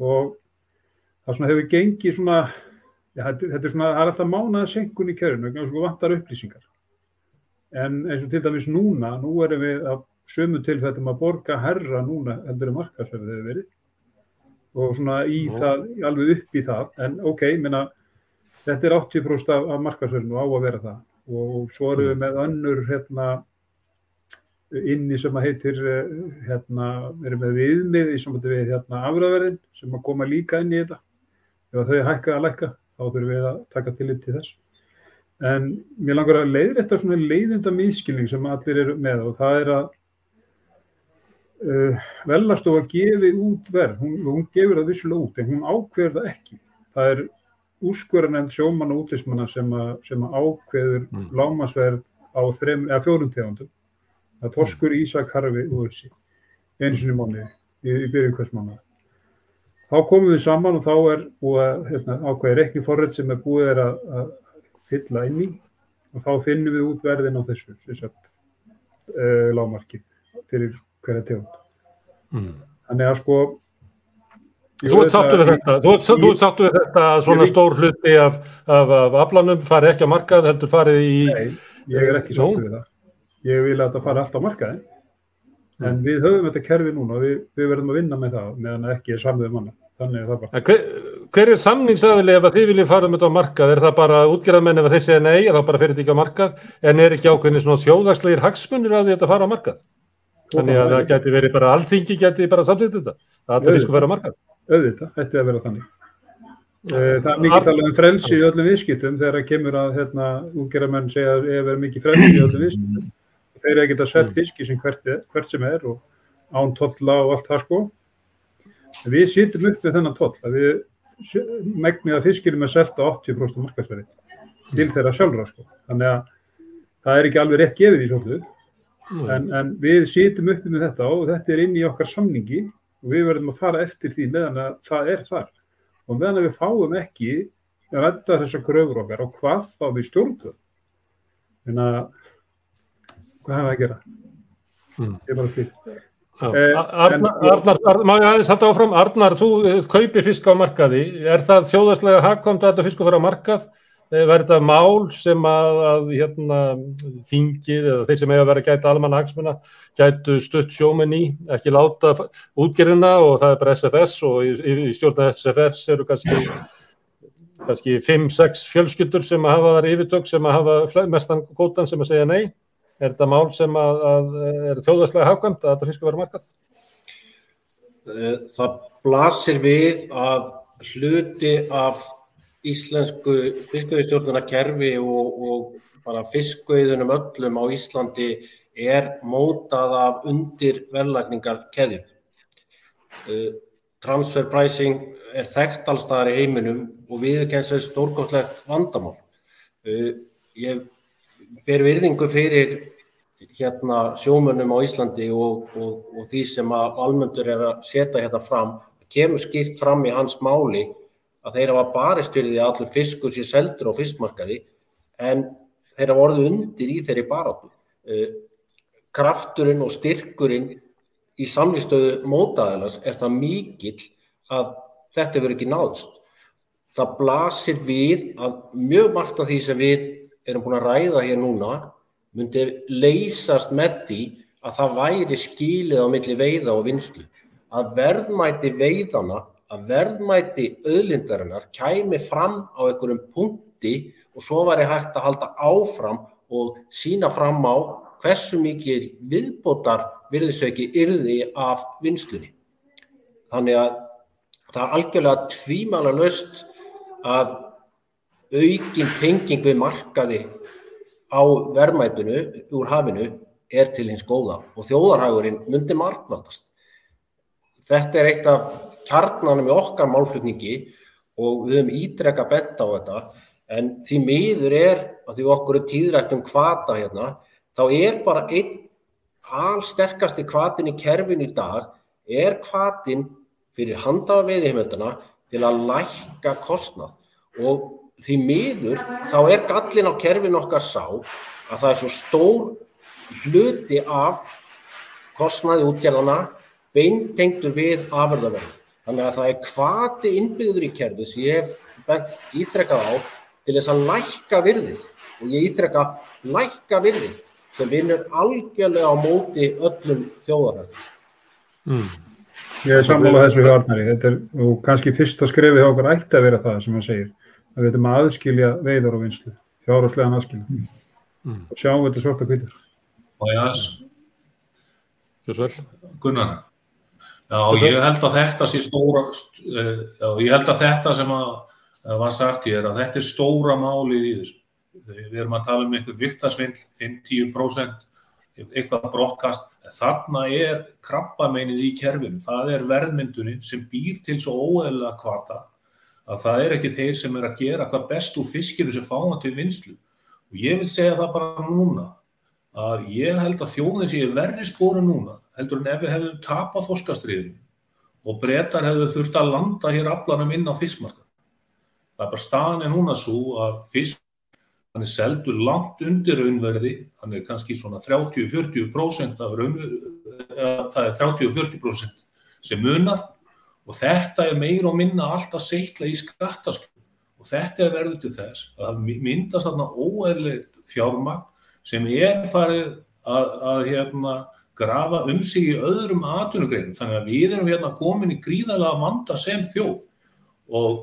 og það svona hefur gengið svona, þetta, þetta er svona, það er alltaf mánaða senkun í kerfinu, vegna þess að sko vantar upplýsingar. En eins og til dæmis núna, nú erum við að sömu tilfellum að borga herra núna heldur en markaðsverðið hefur verið. Og svona í Já. það, alveg upp í það, en ok, minna, þetta er 80% af, af markaðsverðinu og á að vera það. Og, svo erum við með önnur hérna inni sem að heitir eh, hérna, við erum með viðmið í samvætti við hérna afræðverðin sem að koma líka inn í þetta. Ef þau hækka að lækka þá þurfum við að taka tillit til þess. En mér langar að leiðrætta svona leiðinda miskilning sem allir eru með og það er að uh, velastofa gefi út verð, hún, hún gefur það vissulega út en hún ákveður það ekki. Það er úrskurðanend sjómann og útlismanna sem, að, sem að ákveður Mm. lámasverð á þrem, eða fjórum tegundum. Það er torskur, ísa, karfi og þessi einu sinni í í, byrjun hvers mánuði þá komum við saman og þá er búið að hérna, ákveði reikni forrið sem er búið er að, að fylla inn í og þá finnum við út verðin á þessu sagt, uh, lámarkið fyrir hverja tegund. Mm. þannig að sko Þú ert sáttu við þetta, þú ert, sáttu við þetta að svona Ég- stór hluti af, af, af aflanum fari ekki á markað heldur farið í, Nei, ég er ekki sáttu við það. Ég vil að þetta fari allt á markaði en við höfum þetta kerfi núna og við, við verðum að vinna með það meðan ekki er samið um annað þannig er það bara hver, hver er samningsaðili ef að þið viljið fara um þetta á markað? Er það bara útgerðamenn ef að þið segja nei, þá bara fyrir þetta ekki á markað? En er ekki ákveðni svona þjóðagslegir hagsmunir að þetta fara á markað? Þannig að það geti verið bara alþingi geti bara samþýtt þetta. Það allir við sko vera á markað. þetta er að vera þannig Eh, það er mikið talað um frelsi í öllum viðskiptum þegar það kemur að hérna, útgerðamenn segja að ef er mikið frelsi í öllum viðskiptum þeir eru að geta selt fiski sem hvert, er- hvert sem er og án tolla og allt það sko við sýtum upp við þennan toll að við megnið að fiskinum er selt á 80% markaðsverði til þeirra sjálfra sko. Þannig að það er ekki alveg rétt gefið í svolítið en, en við sýtum uppi með þetta og þetta er inn í okkar samningi og við verðum að fara eftir því meðan að það er þar. Og meðan við fáum ekki að rætta þessar kröfur okkar og hvað þá við stjórnum en að hvað hefur að gera? Mm. ég er bara til Eh, sko- má ég aðeins halda áfram? Arnar, þú eh, kaupir fisk á markaði. Er það þjóðagslega hagkvæmt að þetta fisku fyrir á markað? Eh, Verður þetta mál sem að, að hérna, þingið eða þeir sem að vera að gæta almanna hagsmuna gætu stutt sjómenn í, ekki láta útgerðina og það er bara SFS og í, í, í stjórna SFS eru kannski kannski 5-6 fjölskyldur sem að hafa þar yfirtök sem að hafa mestan kótan sem að segja nei. Er þetta mál sem að, að er þjóðagslega hagkvæmt að þetta fisku vera á markað? Eh, Það blasir við að hluti af íslensku fiskveiðstjórnuna kerfi og, og bara fiskveiðunum öllum á Íslandi er mótað af undir verðlagningar keðjum. Transfer pricing er þekkt allstaðar í heiminum og viðurkenns er stórkostlegt vandamál. Eh, Ég ber virðingu fyrir hérna sjómönnum á Íslandi og, og, og því sem að almöndur er að setja hérna fram kemur skýrt fram í hans máli að þeir hafa barist fyrir því að allur fiskur sé seldur á fiskmarkaði en þeir hafa orðið undir í þeirri baráttu. Eh, krafturinn og styrkurinn í samlýstöðu mótaðalans er það mikill að þetta verður ekki náðst. Það blasir við að mjög margt af því sem við erum búin að ræða hér núna myndi leysast með því að það væri skilið á milli veiða og vinslu. Að verðmæti veiðana, að verðmæti öðlindarinnar kæmi fram á einhverjum punkti og svo væri hægt að halda áfram og sína fram á hversu mikið viðbótar virðisauki yrði af vinslunni. Þannig að það er algjörlega tvímala löst að aukin tenging við markaði á verðmætunu úr hafinu er til hins góða og þjóðarhagurinn myndi markvaldast. Þetta er eitt af kjarnanum í okkar málflutningi og við höfum ídrega bent á þetta en því miður er að því okkur er tíðrætt um kvata hérna þá er bara einn allsterkasti kvatin í kerfin í dag er kvatin fyrir handafa veiðihimöldana til að lækka kostnað og því miður þá er gallin á kerfin okkar sá að það er svo stór hluti af kostnaði útgerðana beintengtur við afurðaverð. Þannig að það er kvati innbyggður í kerfi sem ég hef bent ítrekkað á til þess að lækka virðið og ég ítrekka lækka virðið sem vinnur algjörlega á móti öllum þjóðarhættum. Mm. Ég er sammálað þessu hjá Arnari. Þetta er kannski fyrsta skrefið hjá okkur ætti að vera það sem hann segir. Að við ættum að aðskilja veiðar og vinslu. Fjárháslegan aðskilja. Mm. Og sjáum við þetta svort að hvita. Og jæs. Gunnar. Já, ég held að þetta sé stóra, já, ég held að þetta sem að, að var sagt ég er að þetta er stóra málið í þessu. Við erum að tala um einhver viktasvindl, 5-10%, eitthvað brokkast. Þarna er krabbameinið í kerfinu. Það er verðmyndunin sem býr til svo óeðlega kvata að það er ekki þeir sem er að gera hvað best úr fiskiru sem fána til vinslu. Og ég vil segja það bara núna að ég held að þjóðin sé verri spóru núna heldur en ef við hefðum tapað þorskastriðinu og breytar hefðu þurft að landa hér aflanum inn á fiskmarka. Það er bara staðan er núna svo að fisk hann er seldur langt undir raunverði, hann er kannski svona 30-40% af raunverði, það er 30-40% sem munar og þetta er meir og minna alltaf seitla í skattaskjöld og þetta er verður til þess að það myndast þarna óeðlegt fjármagn sem er farið að, að hérna, grafa um sig í öðrum atvinnugreinum. Þannig að við erum hérna komin í gríðalega vanda sem þjóð. Og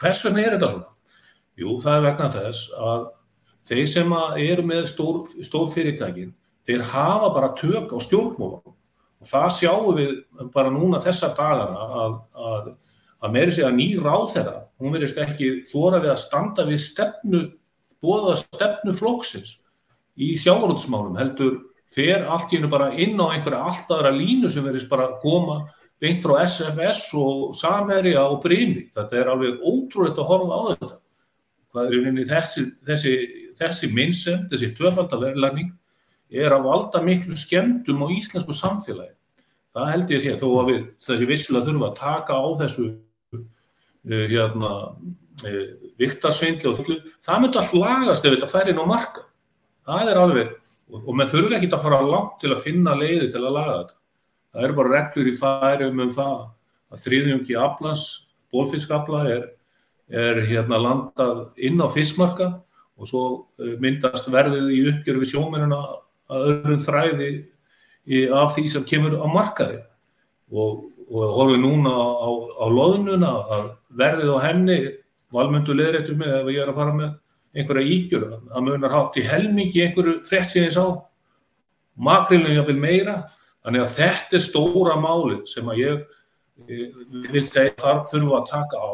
hvers vegna er þetta svona? Jú, það er vegna þess að þeir sem eru með stór, stór fyrirtækin, þeir hafa bara tök á stjórnmólum og það sjáum við bara núna þessa dagana að, að, að meiri sig að ný ráð þeirra, hún verist ekki þóra við að standa við stefnu, bóða stefnu flóksins í sjáurútsmálum heldur fer allt í hennu bara inn á einhverja alltafra línu sem verist bara koma beint frá SFS og Samerja og Brimi. Þetta er alveg ótrúlega að horfa á þetta. Hvað er þessi, þessi þessi minnsem, þessi tvöfaldaverðlæning er að valda miklu skemmtum á íslensku samfélagi. Það held ég að sé þó að við þessi vissilega þurfum að taka á þessu uh, hérna, uh, viktarsvindli og þullu. Það myndi allt lagast ef þetta fær inn á marka. Það er alveg, og, og menn þurfum ekki að fara langt til að finna leiði til að laga þetta. Það eru bara reglur í færum um það að þriðjungi aflans, bólfiskafla er, er hérna landað inn á fiskmarka og svo eh, myndast verðið í uppgjör við sjómennuna að öðrum þræði af því sem kemur á markaði. Og, og horfum núna á, á loðnuna að verðið á henni valmöndu leðrættur með ef ég er að fara með einhverja ígjur að munar hátt í helmingi einhverju frett sem ég sá. Makrilinu jáfnvel meira þannig að þetta er stóra máli sem að ég, ég vil segja þarf þurfa að taka á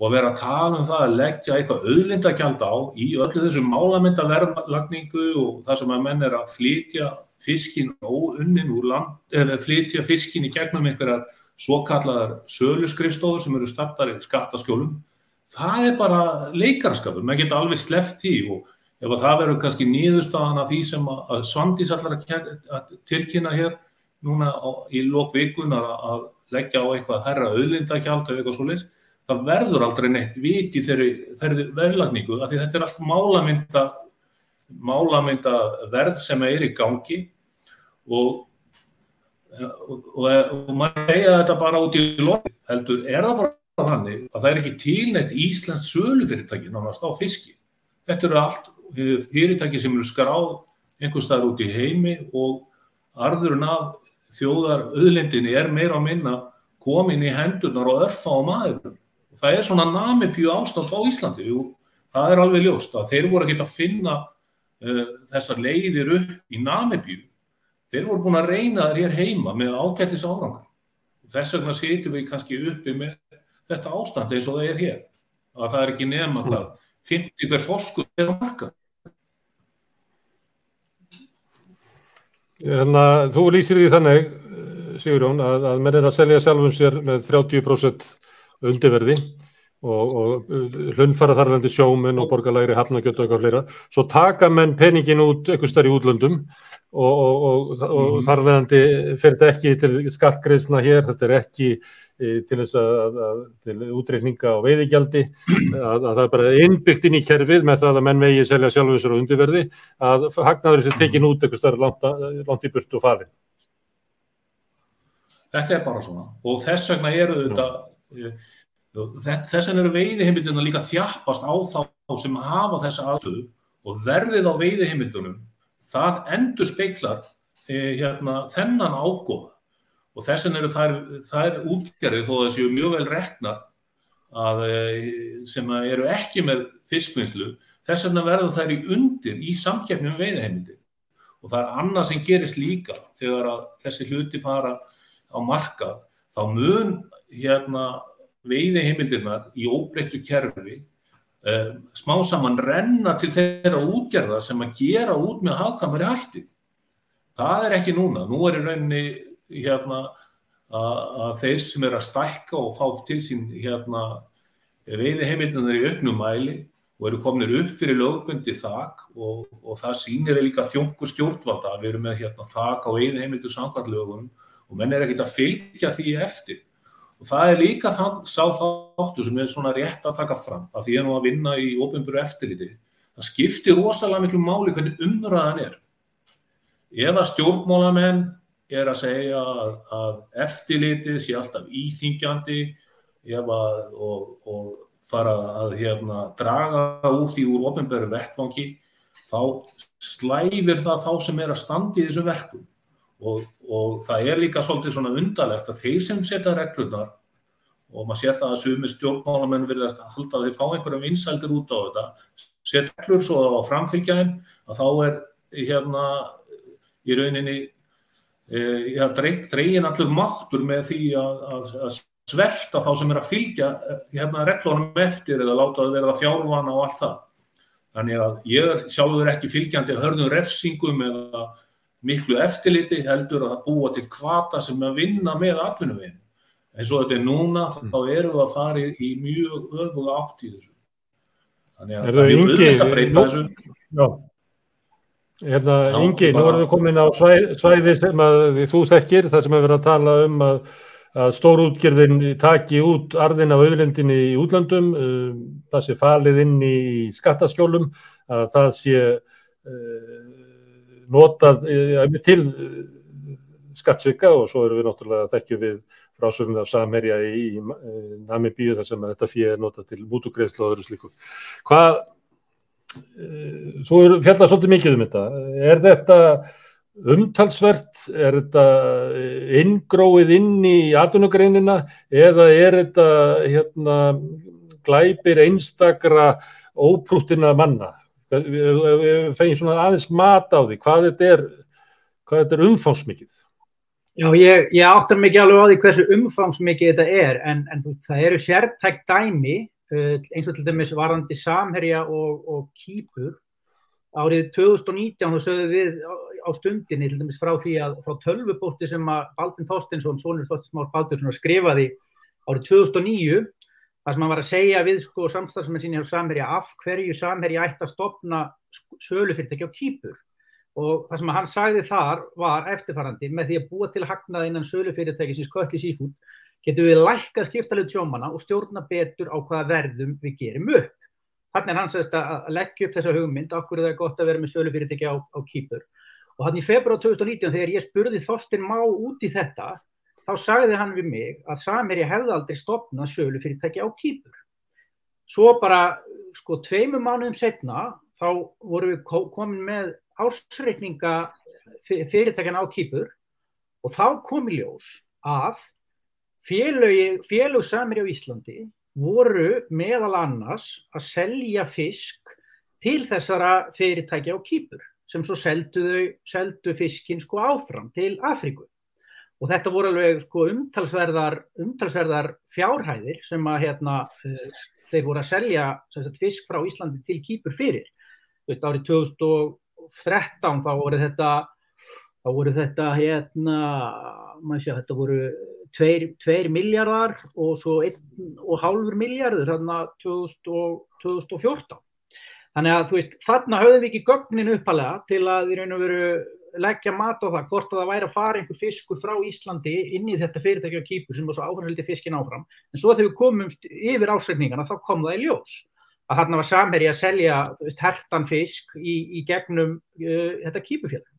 og að vera að tala um það að leggja eitthvað auðlindagjald á í öllu þessu málamyndaverðlagningu og það sem að menn er að flytja fiskin óunnin úr land, eða flytja fiskin í gegnum einhverjar svo kallar söluskrifstofur sem eru startar í skattaskjólum, það er bara leikarskapur, maður geta alveg sleft í og ef það verður kannski nýðustafan af því sem að Svandís allar að tilkynna hér núna í lókvikunar að leggja á eitthvað herra auðlindagjald eða eitthvað svo leiðs það verður aldrei neitt viti þeirri verðlagningu af því þetta er allt málamynda málamynda verð sem er í gangi og, og, og, og maður segja þetta bara út í lóð heldur, er það bara þannig að það er ekki tilnætt Íslands sölufyrirtæki nánast á fiski. Þetta eru allt fyrirtæki sem eru skráð einhvers staðar út í heimi og arðurinn af þjóðar auðlendinni er meira að minna komin í hendurnar og örfa á maður. Það er svona namipjú ástand á Íslandi og það er alveg ljóst að þeir voru ekki að finna uh, þessar leiðir upp í namipjú. Þeir voru búin að reyna þær hér heima með ákættis árangar. Þess vegna setjum við kannski uppi með þetta ástand eins og það er hér. Að það er ekki nefn að það 50 hver fórskuð er á marka. Þannig að þú lýsir því þannig, Sigurjón, að, að menn er að selja sjálfum sér með 30% undirverði og, og hlunfara þarfandi sjóminn og borgarlæri hafnagjötu og eitthvað fleira. Svo taka menn peningin út eitthvað starf í útlöndum og, og, og mm. þarfandi fyrir þetta ekki til skattgreðsna hér, þetta er ekki e, til þess að, að til útreikninga og veiðigjaldi, að, að það er bara innbyggt inn í kerfið með það að menn megi selja sjálfum sér á undirverði, að hagnaður þessi tekin út eitthvað starf langt, langt í burt og farin. Þetta er bara svona og þess vegna eru þetta Þess vegna eru veiðiheimildina líka þjappast á þá sem hafa þessa aðstöðu og verðið á veiðiheimildunum það endur speiklar e, hérna, þennan ágóða og þess vegna eru þær, þær útgerðið þó að það séu mjög vel rekna að, e, sem eru ekki með fiskvinnslu þess vegna verður þær í undir í samkeppnum veiðiheimildi og það er annað sem gerist líka þegar þessi hluti fara á markað þá mun hérna veiði heimildirnar í óbreyttu kerfi uh, smá saman renna til þeirra útgerða sem að gera út með hafkamari hætti. Það er ekki núna. Nú er í rauninni hérna, að þeir sem er að stækka og fá til sín hérna, veiði heimildirnar í auknum mæli og eru kominir upp fyrir lögbundi þak og, og það sýnir líka þjóngur stjórnvalda. Við erum með hérna, þak á veiði heimildur samkvæmlögunum og menn er ekkit að fylgja því eftir og það er líka þann, sá þáttu sem er svona rétt að taka fram að því að nú að vinna í ofinbúru eftirliti. Það skiptir rosalega miklu máli hvernig umræðan er. Ef að stjórnmálamenn er að segja að, að eftirlitið sé alltaf íþingjandi að, og, og fara að hérna, draga úr því úr ofinbúru vettvangi þá slæfir það þá sem er að standi í þessum verkum og, og það er líka svolítið svona undarlegt að þeir sem setja reglunar og maður sér það að sumi stjórnmálamenn vilja halda að þeir fá einhverjum vinsældir út á þetta setja reglur svo á framfylgjaðin að þá er hérna í rauninni e, ja, dregin allur máttur með því að, að, að sverta þá sem er að fylgja hérna reglunum eftir eða láta það vera fjárvana og allt það. Þannig að ég sjálfur ekki fylgjandi hörðum refsingum eða miklu eftirliti heldur að búa til kvata sem að vinna með atvinnuveginn. En svo þetta er núna, mm. þá erum við að fara í mjög öfuga átt í þessu. Þannig að það er mjög auðvist að breyta þessu. Já, hérna Ingi, nú erum við komin á svæði, svæði sem að þú þekkir, það sem við verðum að tala um að, að stórútgerðin taki út arðin af auðlendinni í útlandum, um, það sé falið inn í skattaskjólum, að það sé uh, notað uh, til uh, skattsvika og svo erum við náttúrulega þekkjum við frásögnu af Samerja í, í uh, Namibíu þar sem þetta fyrir notað til mútugreðslu og öðru slíku. Hvað, þú fjallar svolítið mikið um þetta, er þetta umtalsvert, er þetta inngróið inn í atvinnugreinina eða er þetta hérna, glæpir einstakra óprúttina manna? Við fengið svona aðeins mat á því hvað þetta er, er umfámsmikið Já, ég, ég áttar mikið alveg á því hversu umfámsmikið þetta er en, en það eru sértækt dæmi uh, eins og til dæmis varandi Samherja og, og Kýpur. Árið 2019 þá sögðu við á stundinni til dæmis frá því að frá tölvupósti sem að Baldvin Þorstinsson, sonur Þorstinsmár Baldursson skrifaði árið 2009 það sem hann var að segja við sko samstagsmenn sinni á Samherja af hverju Samherja ætti að stopna sölufyrirtæki á kýpur og það sem hann sagði þar var eftirfarandi með því að búa til hagnað innan sölufyrirtæki sem skölli sífún getum við lækkað skiptalið tjómana og stjórna betur á hvaða verðum við gerum upp. Þannig er hann sagðist að leggja upp þessa hugmynd, okkur er það gott að vera með sölufyrirtæki á, á kýpur og hann í februar 2019 þegar ég spurði Þorstin Má út í þetta þá sagði hann við mig að Samherji hefði aldrei stopnað sölu fyrirtæki á Kýpur svo bara sko tveimum mánuðum setna þá vorum við komin með ársreikninga fyrirtækjan á Kýpur og þá kom í ljós að félög Samherji á Íslandi voru meðal annars að selja fisk til þessara fyrirtækja á Kýpur sem svo seldu, seldu fiskin sko áfram til Afríku. Og þetta voru alveg sko umtalsverðar, umtalsverðar fjárhæðir sem að hérna, uh, þeir voru að selja sagt, fisk frá Íslandi til Kýpur fyrir. Þetta árið 2013 þá voru þetta, þá voru þetta hérna, sé þetta voru 2 miljardar og svo 1,5 miljardur hérna 2014. Þannig að þú veist, þarna höfðum við ekki gögnin uppalega til að í raun og veru leggja mat á það hvort að það væri að fara einhver fiskur frá Íslandi inn í þetta fyrirtæki á Kýpur sem var svo áframhaldi fiskin áfram. En svo þegar við komum yfir ásreikningana þá kom það í ljós. Að þarna var samherji að selja veist, hertan fisk í, í gegnum uh, þetta Kýpufélag.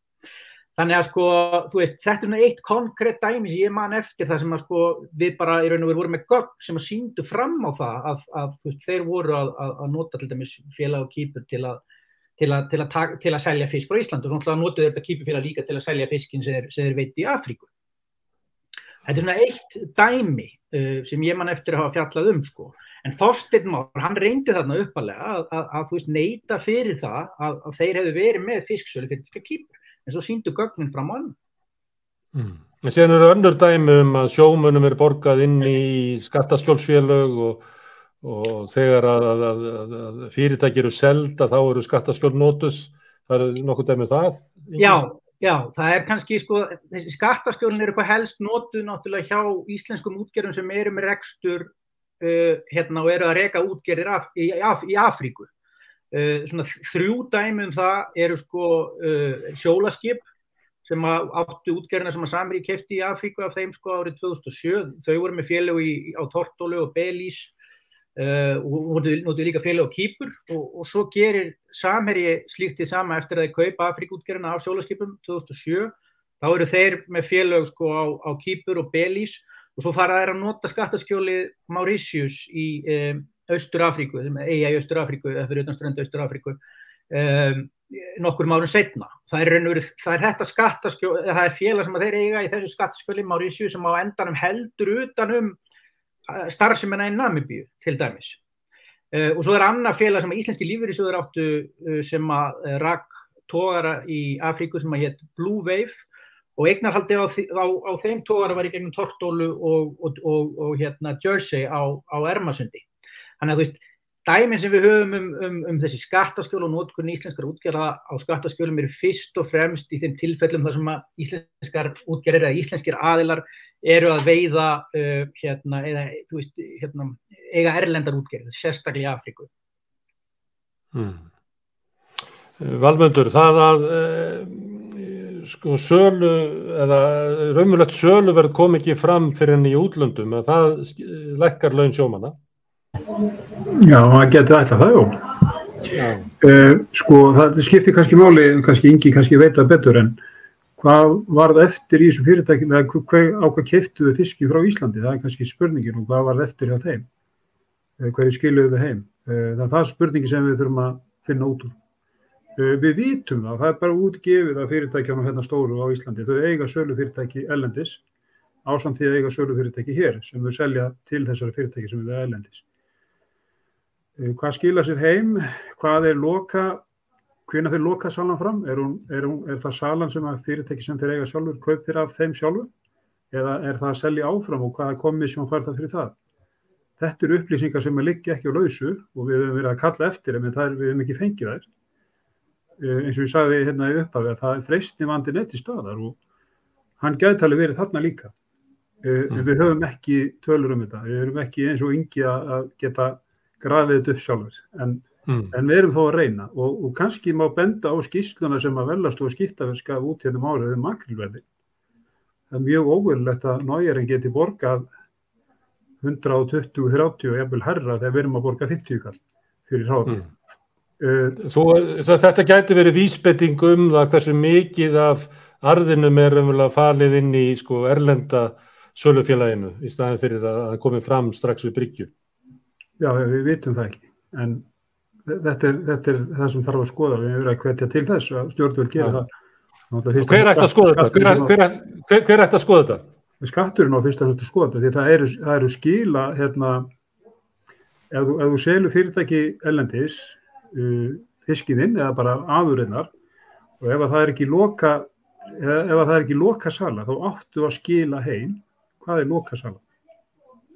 Þannig að sko, veist, þetta er eitt konkrétt dæmi sem ég man eftir það sem að sko við bara í raun og veru vorum með gögn sem að síndu fram á það að, að veist, þeir voru að, að, að nota til dæmis félag og kýpur til að til að, til, að, til að selja fisk frá Ísland og svona notuðu þetta kýpufélag líka til að selja fiskin sem þeir, veit í Afríku. Þetta er svona eitt dæmi uh, sem ég man eftir að hafa fjallað um sko. En Þorstein Már, hann reyndi þarna uppalega að, að, að þú veist neyta fyrir það að, að þeir hefðu verið með fisksölu fyrir kýpur en svo síndu gögnin fram á hann. Mm. En síðan eru önnur dæmi um að sjómunum er borgað inn í skattaskjólsfélög og, og þegar að, að, að, fyrirtæki eru selda þá eru skattaskjól nótus. Það er nokkuð dæmi um það? Já, já, það er kannski sko, þessi skattaskjólin eru eitthvað helst nótuð náttúrulega hjá íslenskum útgerðum sem eru með rekstur uh, hérna og eru að reka útgerðir af, í, af, í Afríku. Uh, svona þrjú dæmi um það eru sko uh, sjólaskip sem áttu útgerðina sem að Samri kefti í Afríku af þeim sko árið 2007 þau voru með félög á Tortólu og Belís uh, og notuðu líka félög á Kýpur og, og svo gerir Samherji slíkt því sama eftir að þeir kaupa Afríkútgerðina af sjólaskipum 2007 þá eru þeir með félög sko á, á Kýpur og Belís og svo fara þeir að nota skattaskjólið Mauritius í um, Austur-Afríku, eiga í Austur-Afríku eða fyrir utanströndu Austur-Afríku um, nokkur márun setna. Það er, verið, það er þetta skattaskjóli, það er félag sem þeir eiga í þessu skattaskjóli Márísju sem á endanum heldur utanum starfseminna í Namibíu til dæmis. Uh, og svo er annað félag sem íslenski lífeyrisöður áttu uh, sem að rakk tógara í Afríku sem að hétt Blue Wave og eignarhaldi á, á, á þeim tógara var í gegnum Tortólu og, og, og, og hérna Jersey á, á Ermasundi. Þannig að þú veist, dæminn sem við höfum um, um, um þessi skattaskjöl og nótkunni íslenskar útgerða á skattaskjölum eru fyrst og fremst í þeim tilfellum þar sem að íslenskar útgerðir eða íslenskir aðilar eru að veiða uh, hérna, eða, veist, hérna, eiga erlendar útgerðir, sérstaklega í Afríku. Hmm. Valmöndur, það að uh, sko sölu eða raunverulegt sölu verð kom ekki fram fyrir enn í útlöndum að það lekkar laun sjómana. Já, það getur ætla það, jú. Uh, sko, það skiptir kannski máli, kannski yngi kannski veita betur en hvað var það eftir í þessu fyrirtækjum eða á hvað keftuðu fiski frá Íslandi, það er kannski spurningin og hvað var það eftir hjá þeim, uh, hverju skiluðu við heim. Uh, það er það spurningi sem við þurfum að finna út úr. Við vitum það, það er bara útgefið af fyrirtækjum hérna stóru á Íslandi, þau eiga sölu fyrirtæki ellendis ásamt því að eiga sölu fyrirtæki hér sem þau selja til þessari fyrirtæki sem við ellendis. Hvað skila sér heim? Hvað er loka? Hvena fyrir loka salan fram? Er, hún, er, hún, er það salan sem að fyrirtæki sem þeir eiga sjálfur kaupir af þeim sjálfur? Eða er það að selja áfram og hvaða komissjón fær það fyrir það? Þetta eru upplýsingar sem er líka ekki á lausu og við hefum verið að kalla eftir en við hefum ekki fengið þær. Eins og ég sagði hérna í upphafi að það er freystni vandi netti staðar og hann alveg verið þarna líka. Mm. Við höfum ekki tölur um þetta. Við höfum ekki eins og yngi að geta grafið þetta upp sjálfur en, mm. en við erum þó að reyna og, og kannski má benda á skýsluna sem að velast og skiptaverð skaf út hérna um árið um makrilverði það er mjög óverulegt að nájæring geti borgað 120-30 og jafnvel herra þegar við erum að borga 50 kall fyrir ráð mm. Uh, Þú, þetta gæti verið vísbending um það hversu mikið af arðinum er umverulega falið inn í sko, erlenda sölufélaginu í staðin fyrir að það komi fram strax við bryggju. Já, við vitum það ekki. En þetta er, þetta er það sem þarf að skoða. Við erum að hvetja til þess að stjórnvöld gera það. Hver ætti að skoða þetta? Hver, ætti að skoða þetta? skatturinn á fyrst að þetta skoða því það eru, það eru skila hérna, ef, þú, þú selur fyrirtæki ellendis uh, fiskiðinn eða bara aðurinnar og ef að það er ekki loka eða ef að það er ekki loka sala þá áttu að skila heim hvað er loka sala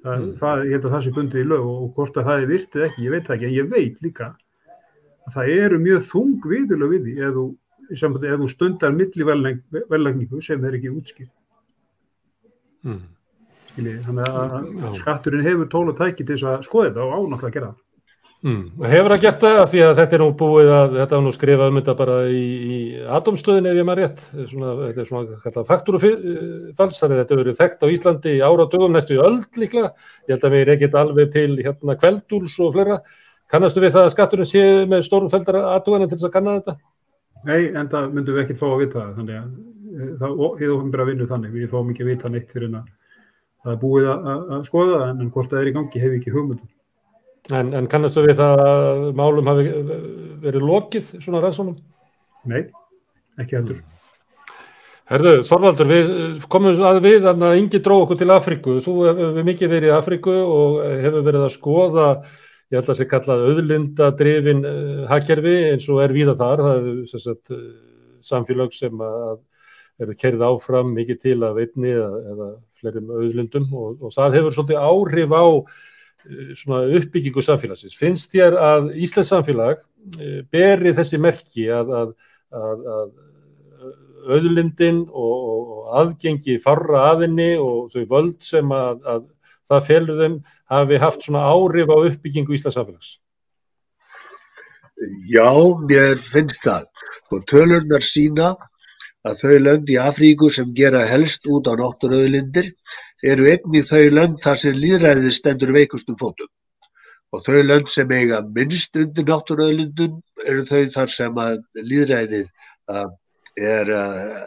það, Mm. það, ég held að það sé bundið í lög og, og hvort að það er virtið ekki, ég veit það ekki en ég veit líka að það eru mjög þung viðurlög við því ef þú, ef þú stundar milliverlagningu sem er ekki útskipt Mm. Þannig að Já. skatturinn hefur tól og tæki til þess að skoða þetta og ánáttúrulega að gera það. Mm. Hefur það gert það? Því að þetta er nú búið að þetta var nú skrifað um þetta bara í, í atomstöðin ef ég maður rétt. Svona, þetta er svona faktúrufalls þannig að þetta verið þekkt á Íslandi ára dögum næstu í öll líklega. Ég held að við erum ekkert alveg til hérna kveldúls og fleira. Kannastu við það að skatturinn sé með stórum feldar aðtúana til þess að kanna þetta? Nei, en það myndum við ekkert fá að vita það, þannig að eh, það okkur bara vinnu þannig, við fáum ekki að vita neitt fyrir að er að, að, að skoða það, en er. En, en kannastu við það að málum hafi verið lokið svona rannsónum? Nei, ekki heldur. Herðu, Þorvaldur, við komum að við að Ingi dró okkur til Afríku. Þú hefur mikið verið í Afríku og hefur verið að skoða, ég held að sé kallað auðlindadrifin hagkerfi eins og er víða þar. Það sem sagt, samfélag sem eru kerið áfram mikið til að veitni eða, eða fleirum auðlindum og, og það hefur svolítið áhrif á uppbyggingu samfélagsins. Finnst þér að Íslands samfélag uh, beri þessi merki að, að, að, að auðlindin og, og, og aðgengi farra aðinni og þau völd sem að, að það felur þeim hafi haft svona áhrif á uppbyggingu Íslands samfélags. Já, mér finnst það. Og tölurnar sína að þau lönd í Afríku sem gera helst út á náttúröðlindir eru einnig þau lönd þar sem líðræðið stendur veikustum fótum. Og þau lönd sem eiga minnst undir náttúröðlindum eru þau þar sem að líðræðið uh, er uh,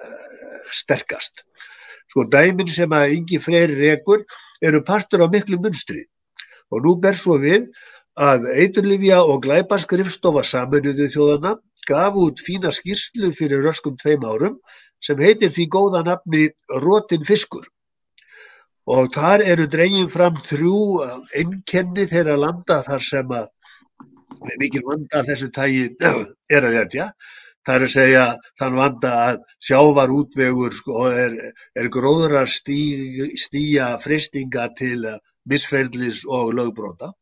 sterkast. Sko dæmin sem að yngi freyri rekur eru partur á miklu munstri og nú ber svo við að eiturlifja og glæpaskrifstofa saminuðu þjóðana gaf út fína skýrslu fyrir röskum tveim árum sem heitir því góða nafni Rótin fiskur. Og þar eru dregin fram þrjú einnkenni þeirra landa þar sem að mikil vanda þessu tægi <clears throat> er að þetta. Það er að segja þann vanda að sjávar útvegur sko, er, er gróðra stí, stíja fristinga til misferðlis og lögbróta.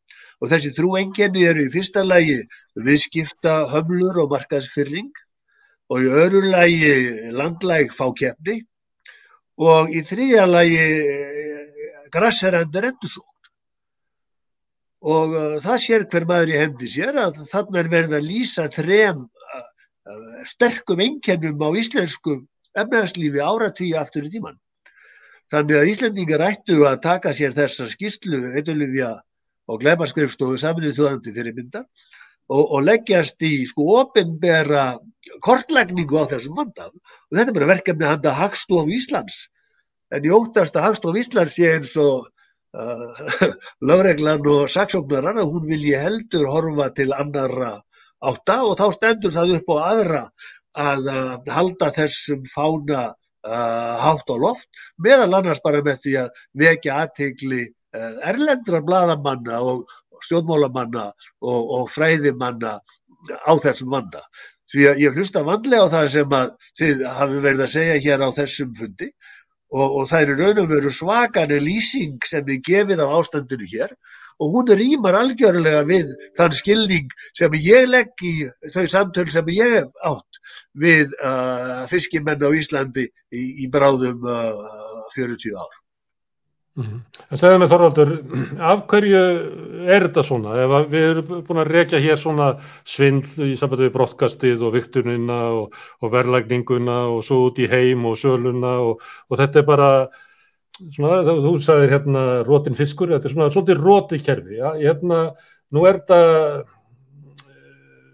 Og þessi þrjú enginni eru í fyrsta lagi viðskipta hömlur og markaðsfyrring og í öðru lagi landlæg fákefni og í þriðja lagi grasserandur endursókn. Og uh, það sér hver maður í hendi sér að þannig er verið að lýsa þrem uh, uh, sterkum einkennum á íslensku efnæðslífi áratvíu aftur í tíman. Þannig að Íslendingar ættu að taka sér þessa skýrslu eitthulifja og glemaskrifstofu saminuð þjóðandi fyrir mynda og, og leggjast í sko ofinbera kortlagningu á þessum vanda. Og þetta er bara verkefni handa Hagstof Íslands. En ég óttast að Hagstof Íslands sé eins og uh, <laughs> lögreglan og saksóknarar að hún vilji heldur horfa til annara átta og þá stendur það upp á aðra að uh, halda þessum fána uh, hátt á loft, meðal annars bara með því að vekja aðtegli uh, erlendra bladamanna og stjórnmálamanna og, og fræðimanna á þessum vanda. Því að ég hlusta vandlega á það sem að þið hafi verið að segja hér á þessum fundi og, og það eru raun og veru svakani lýsing sem þið gefið á ástandinu hér og hún rýmar algjörlega við þann skilning sem ég legg í þau samtöl sem ég hef átt við uh, fiskimenn á Íslandi í, í bráðum uh, 40 ár. Mm -hmm. En segðum við Þorvaldur, <clears throat> af hverju er þetta svona? Ef við erum búin að rekja hér svona svindl í sambandi við brottkastið og viktunina og, og verðlagninguna og svo út í heim og söluna og, og þetta er bara svona, þú sagðir hérna rótin fiskur, þetta er svona svolítið róti kerfi, já, hérna, nú er þetta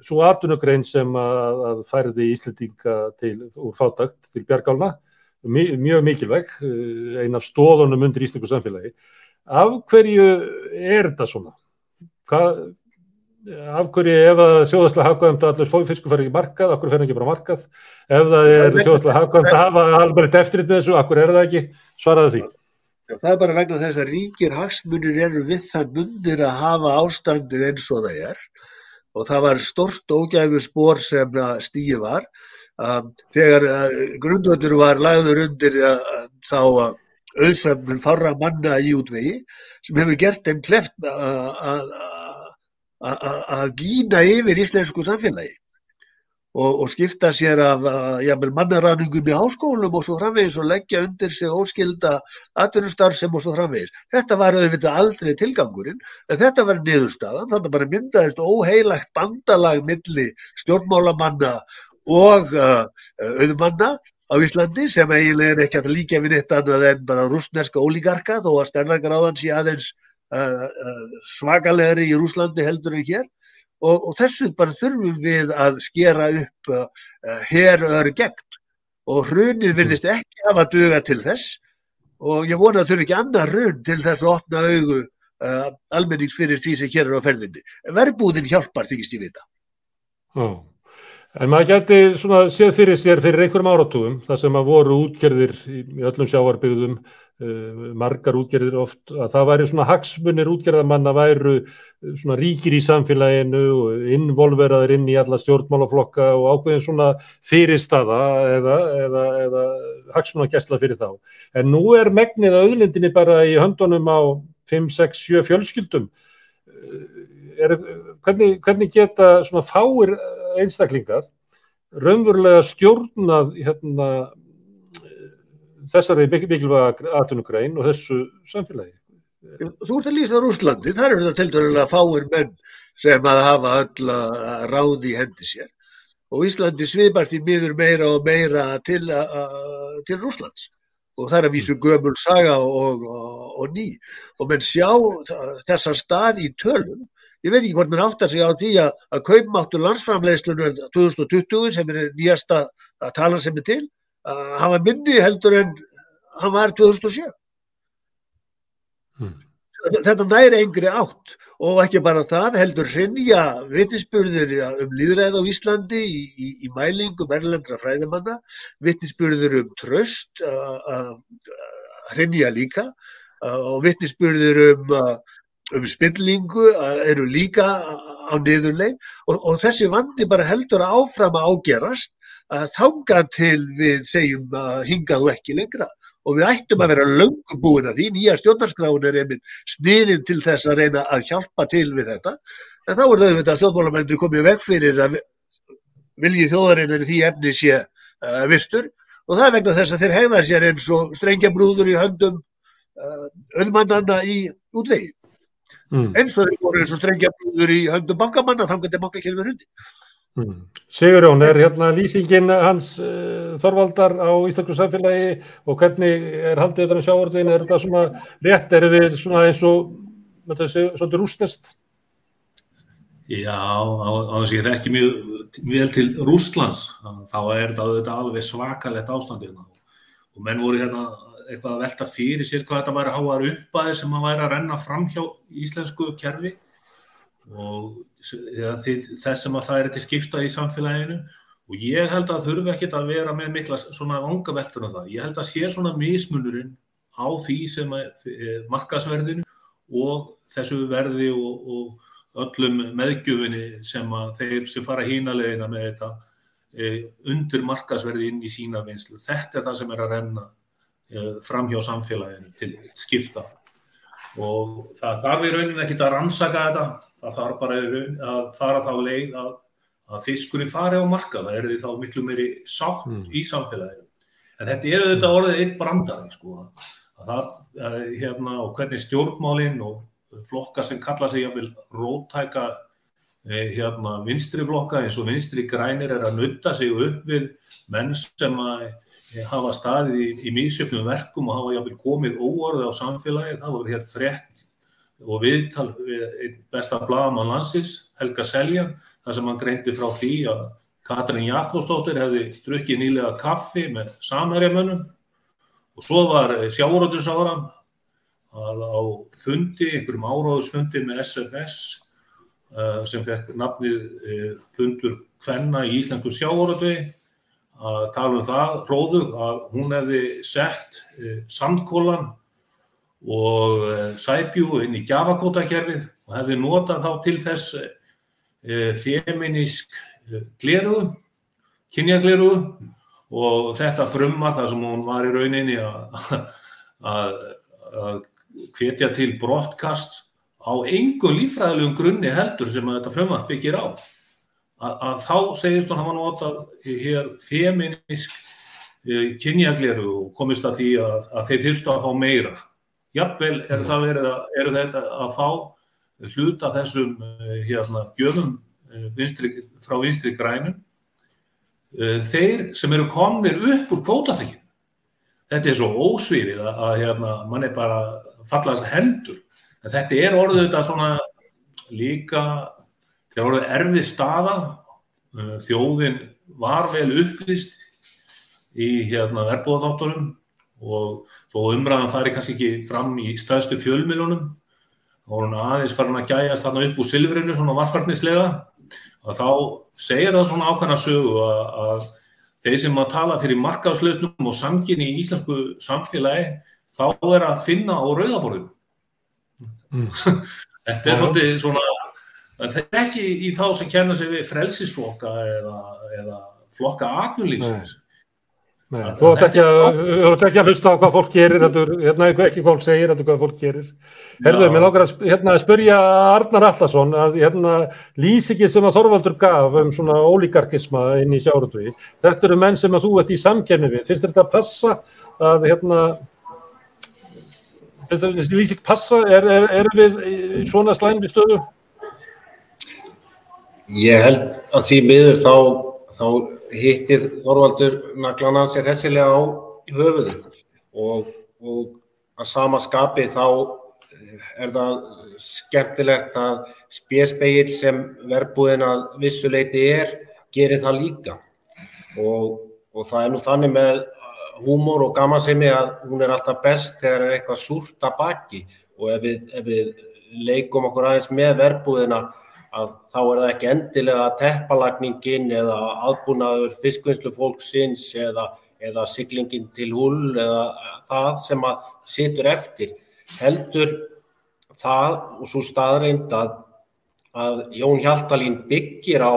svo atvinnugrein sem að, að færði Íslandinga til, úr fátakt til bjargálna, mjög mikilvæg, uh, ein af stóðunum undir Íslandu samfélagi. Af hverju er þetta svona? Hvað, af hverju ef það er þjóðaslega hafgæðamt að allir fiskur fer ekki markað, af hverju fer ekki bara markað? Ef það er þjóðaslega hafgæðamt að hafa alveg eftirrið með þessu, af hverju er það ekki? Svaraðu því. Það er bara vegna þess að ríkir hagsmunir eru við það mundir að hafa ástandið eins og það er og það var stort ógæfu spór sem stíði var. Þegar uh, grundvöldur var lagður undir uh, þá auðsefnum farra manna í útvegi sem hefur gert þeim kleft að gína yfir íslensku samfélagi og, og skipta sér af mannaranningum í háskólum og svo framvegis og leggja undir sig óskilda atvinnustarfsem og svo framvegis. Þetta var auðvitað aldrei tilgangurinn, en þetta var niðurstaðan, þannig að bara myndaðist óheilagt bandalag milli stjórnmálamanna og uh, auðmanna á Íslandi sem eiginlega er ekki að líka við neitt annað en bara rúsneska ólíkarka þó að stærðagráðan sé aðeins uh, uh, svakalegri í Rúslandi heldur en hér og, og þessu bara þurfum við að skera upp heröður gegn og hrunið virðist ekki hafa duga til þess og ég vona að þurfi ekki annað hrun til þess að opna augu almennings fyrir því sem hér er á ferðinni. Verbúðin hjálpar þykist ég vita. Oh. En maður gæti svona séð fyrir sér fyrir einhverjum áratugum þar sem að voru útgerðir í öllum sjáarbyggðum, uh, margar útgerðir oft, að það væri svona hagsmunir útgerðamanna væru svona ríkir í samfélaginu og involveraður inn í alla stjórnmálaflokka og ákveðin svona fyrirstaða eða, eða, eða hagsmunagessla fyrir þá. En nú er megnið að auðlindinni bara í höndunum á 5, 6, 7 fjölskyldum. Er, hvernig, hvernig geta svona fáir einstaklingar raunverulega stjórnað hérna, þessari mikilvæga atvinnugrein og þessu samfélagi. Þú ert að lýsa Rúslandi, þar eru það til dærulega fáir menn sem að hafa öll að ráði í hendi sér. Og Íslandi svipar því miður meira og meira til, til Rúslands og það er að vísu gömul saga og, og, og ný. Og menn sjá þessa stað í tölum ég veit ekki hvort mann átt að segja á því að, að kaupmáttur landsframleiðslunum 2020 sem er nýjasta talan sem er til að hafa minni heldur en hann var 2007 hmm. þetta næri engri átt og ekki bara það heldur hrinja vittinsburður um líðræð á Íslandi í, í, í mælingum erlendra fræðimanna vittinsburður um tröst að hrinja líka og vittinsburður um um spillingu eru líka á niðurleik og, og þessi vandi bara heldur áfram að ágerast að þanga til við segjum að hingað og ekki lengra. Og við ættum að vera löngum búin að því nýja stjórnarskráin er einmitt sniðin til þess að reyna að hjálpa til við þetta. En þá er það auðvitað að stjórnmálamennir komið vekk fyrir að viljið þjóðarinnar því efni sé uh, virtur. Og það er vegna þess að þeir hegða sér eins og strengja brúður í höndum uh, öllmannanna í útvegi mm. eins og þeir voru eins og strengja brúður í höndum bankamanna þá getur bankakerfið hundi mm. Sigurjón, er hérna lýsingin hans uh, Þorvaldar á Íslandsku samfélagi og hvernig er haldið þetta um sjávarduðin, er þetta svona rétt, er við svona eins og svona rústnest? Já, á þess að ég þekki mjög vel til Rústlands, þá er þetta alveg svakalett ástandið hérna. og menn voru hérna eitthvað að velta fyrir sér hvað þetta væri að háa að þess að væri að renna fram hjá íslensku kerfi og þess sem að það er til skipta í samfélaginu og ég held að þurfi ekkit að vera með mikla svona vanga veltur á það. Ég held að sé svona mismunurinn á því sem e, markasverðinu og þessu verði og, og öllum meðgjöfinni sem að þeir sem fara hínalegina með þetta e, undir markasverði inn í sína vinslu. Þetta er það sem er að renna fram hjá samfélaginu til skipta og það þarf í rauninni ekkit að rannsaka þetta, það þarf bara að fara þá leið að, að fiskurinn fari á marka, það er því þá miklu meiri sátt mm. í samfélaginu. En þetta er auðvitað orðið eitt brandari, sko, að það, að, hérna, og hvernig stjórnmálinn og flokka sem kalla sig jáfnvel rótæka hérna, vinstri flokka eins og vinstri grænir er að nutta sig upp við menn sem að hafa staðið í, í mísjöfnum verkum og hafa jáfnvel komið óorði á samfélagi, það voru hér frett og viðtal við besta blagamann landsins, Helga Seljan, þar sem hann greindi frá því að Katrin Jakobsdóttir hefði drukkið nýlega kaffi með samherjamönnum. Og svo var sjárótursáran að á fundi, einhverjum áráðusfundi með SFS sem fekk nafnið uh, fundur Kvenna í Íslandsku sjárótvi að tala um það, hróðu að hún hefði sett uh, sandkólan og sæbjú inn í gjafakótakerfið og hefði notað þá til þess feminisk gleruðu, kynjagleruðu og þetta frumar þar sem hún var í rauninni að hvetja til brottkast á engu lífræðilegum grunni heldur sem þetta frumar byggir á. Að, að þá segist hún hafa notað hér feminisk e, kynjagleru og komist að því að, að þeir þurftu að fá meira. Jafnvel er það verið að, er þetta að fá hluta þessum e, hérna, gjöfum e, vinstri, frá vinstri grænum þeir sem eru komnir upp úr kvótaþekkin. Þetta er svo ósvífið að, að hérna, mann er bara fallast hendur. En þetta er orðið þetta svona líka, þetta er orðið erfið staða, þjóðin var vel upplýst í hérna, verbúðaþáttunum og þó umræðan það er kannski ekki fram í stæðstu fjölmilunum og hún aðeins farin að gæjast þarna upp úr silfrinu svona varfarnislega og þá segir það svona ákvæmna sögu að, að þeir sem að tala fyrir markaðslutnum og samkynni í íslensku samfélagi þá er að finna á rauðaborðinu. Mm. <laughs> Þetta er svolítið svona, það er ekki í þá sem kenna sig við frelsisflokka eða, eða flokka aðgjörlýsins. Þú ert ekki, ekki að hlusta á hvað fólk gerir, hérna ekki hvað fólk segir, hérna hvað fólk gerir. Herðu, mér lókar að hérna, spyrja Arnar Allarsson að hérna, lýsikið sem að Þorvaldur gaf um svona ólíkarkisma inn í sjárundvi, þetta eru menn sem að þú ert í samkemmi við. Finnst þetta að passa að hérna, þetta lýsik passa, er, er, er við svona slæmri stöðu? Ég held að því miður þá, þá hittið Þorvaldur naglana sér hessilega á höfuðu og, og að sama skapi þá er það skemmtilegt að spéspeil sem verbúðin að vissuleiti er, gerir það líka og, og það er nú þannig með húmor og gamansemi að hún er alltaf best þegar er eitthvað súrt að baki. Og ef við, ef við leikum okkur aðeins með verbúðina að þá er það ekki endilega teppalagningin eða aðbúnaður fiskvinnslu fólksins eða, eða siglingin til hull eða það sem að situr eftir. Heldur það og svo staðreind að, að Jón Hjaltalín byggir á,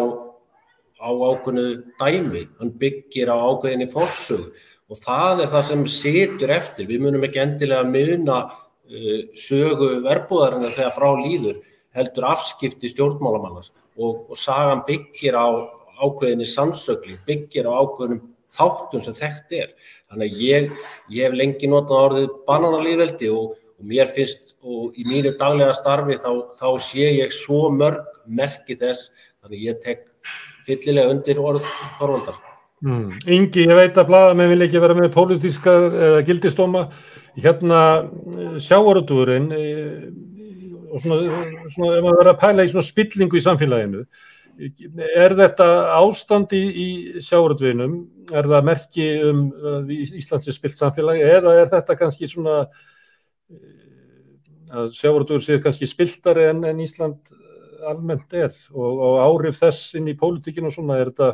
á ákveðinu dæmi, hann byggir á ákveðinu fórsög og það er það sem situr eftir. Við munum ekki endilega muna uh, sögu verbúðarinn þegar frá líður heldur afskipti stjórnmálamannars og, og sagan byggir á ákveðinni sannsögli, byggir á ákveðinum þáttum sem þekkt er. Þannig að ég, ég hef lengi notað orðið bananalíðveldi og, og mér finnst og í mínu daglega starfi þá, þá sé ég svo mörg merki þess, þannig ég tek fyllilega undir orð Þorvaldar. Mm. Ingi, ég veit að blaðamenn vil ekki vera með pólitíska eða gildistóma. Hérna sjáarútúrin og svona, svona ef maður verður að pæla í svona spillingu í samfélaginu er þetta ástand í, sjáuröldvinum er það merki um Íslands er spilt samfélagi eða er þetta kannski svona að sjáuröldvinur séu kannski spiltari en, en Ísland almennt er og, og áhrif þess inn í pólitíkinu og svona er þetta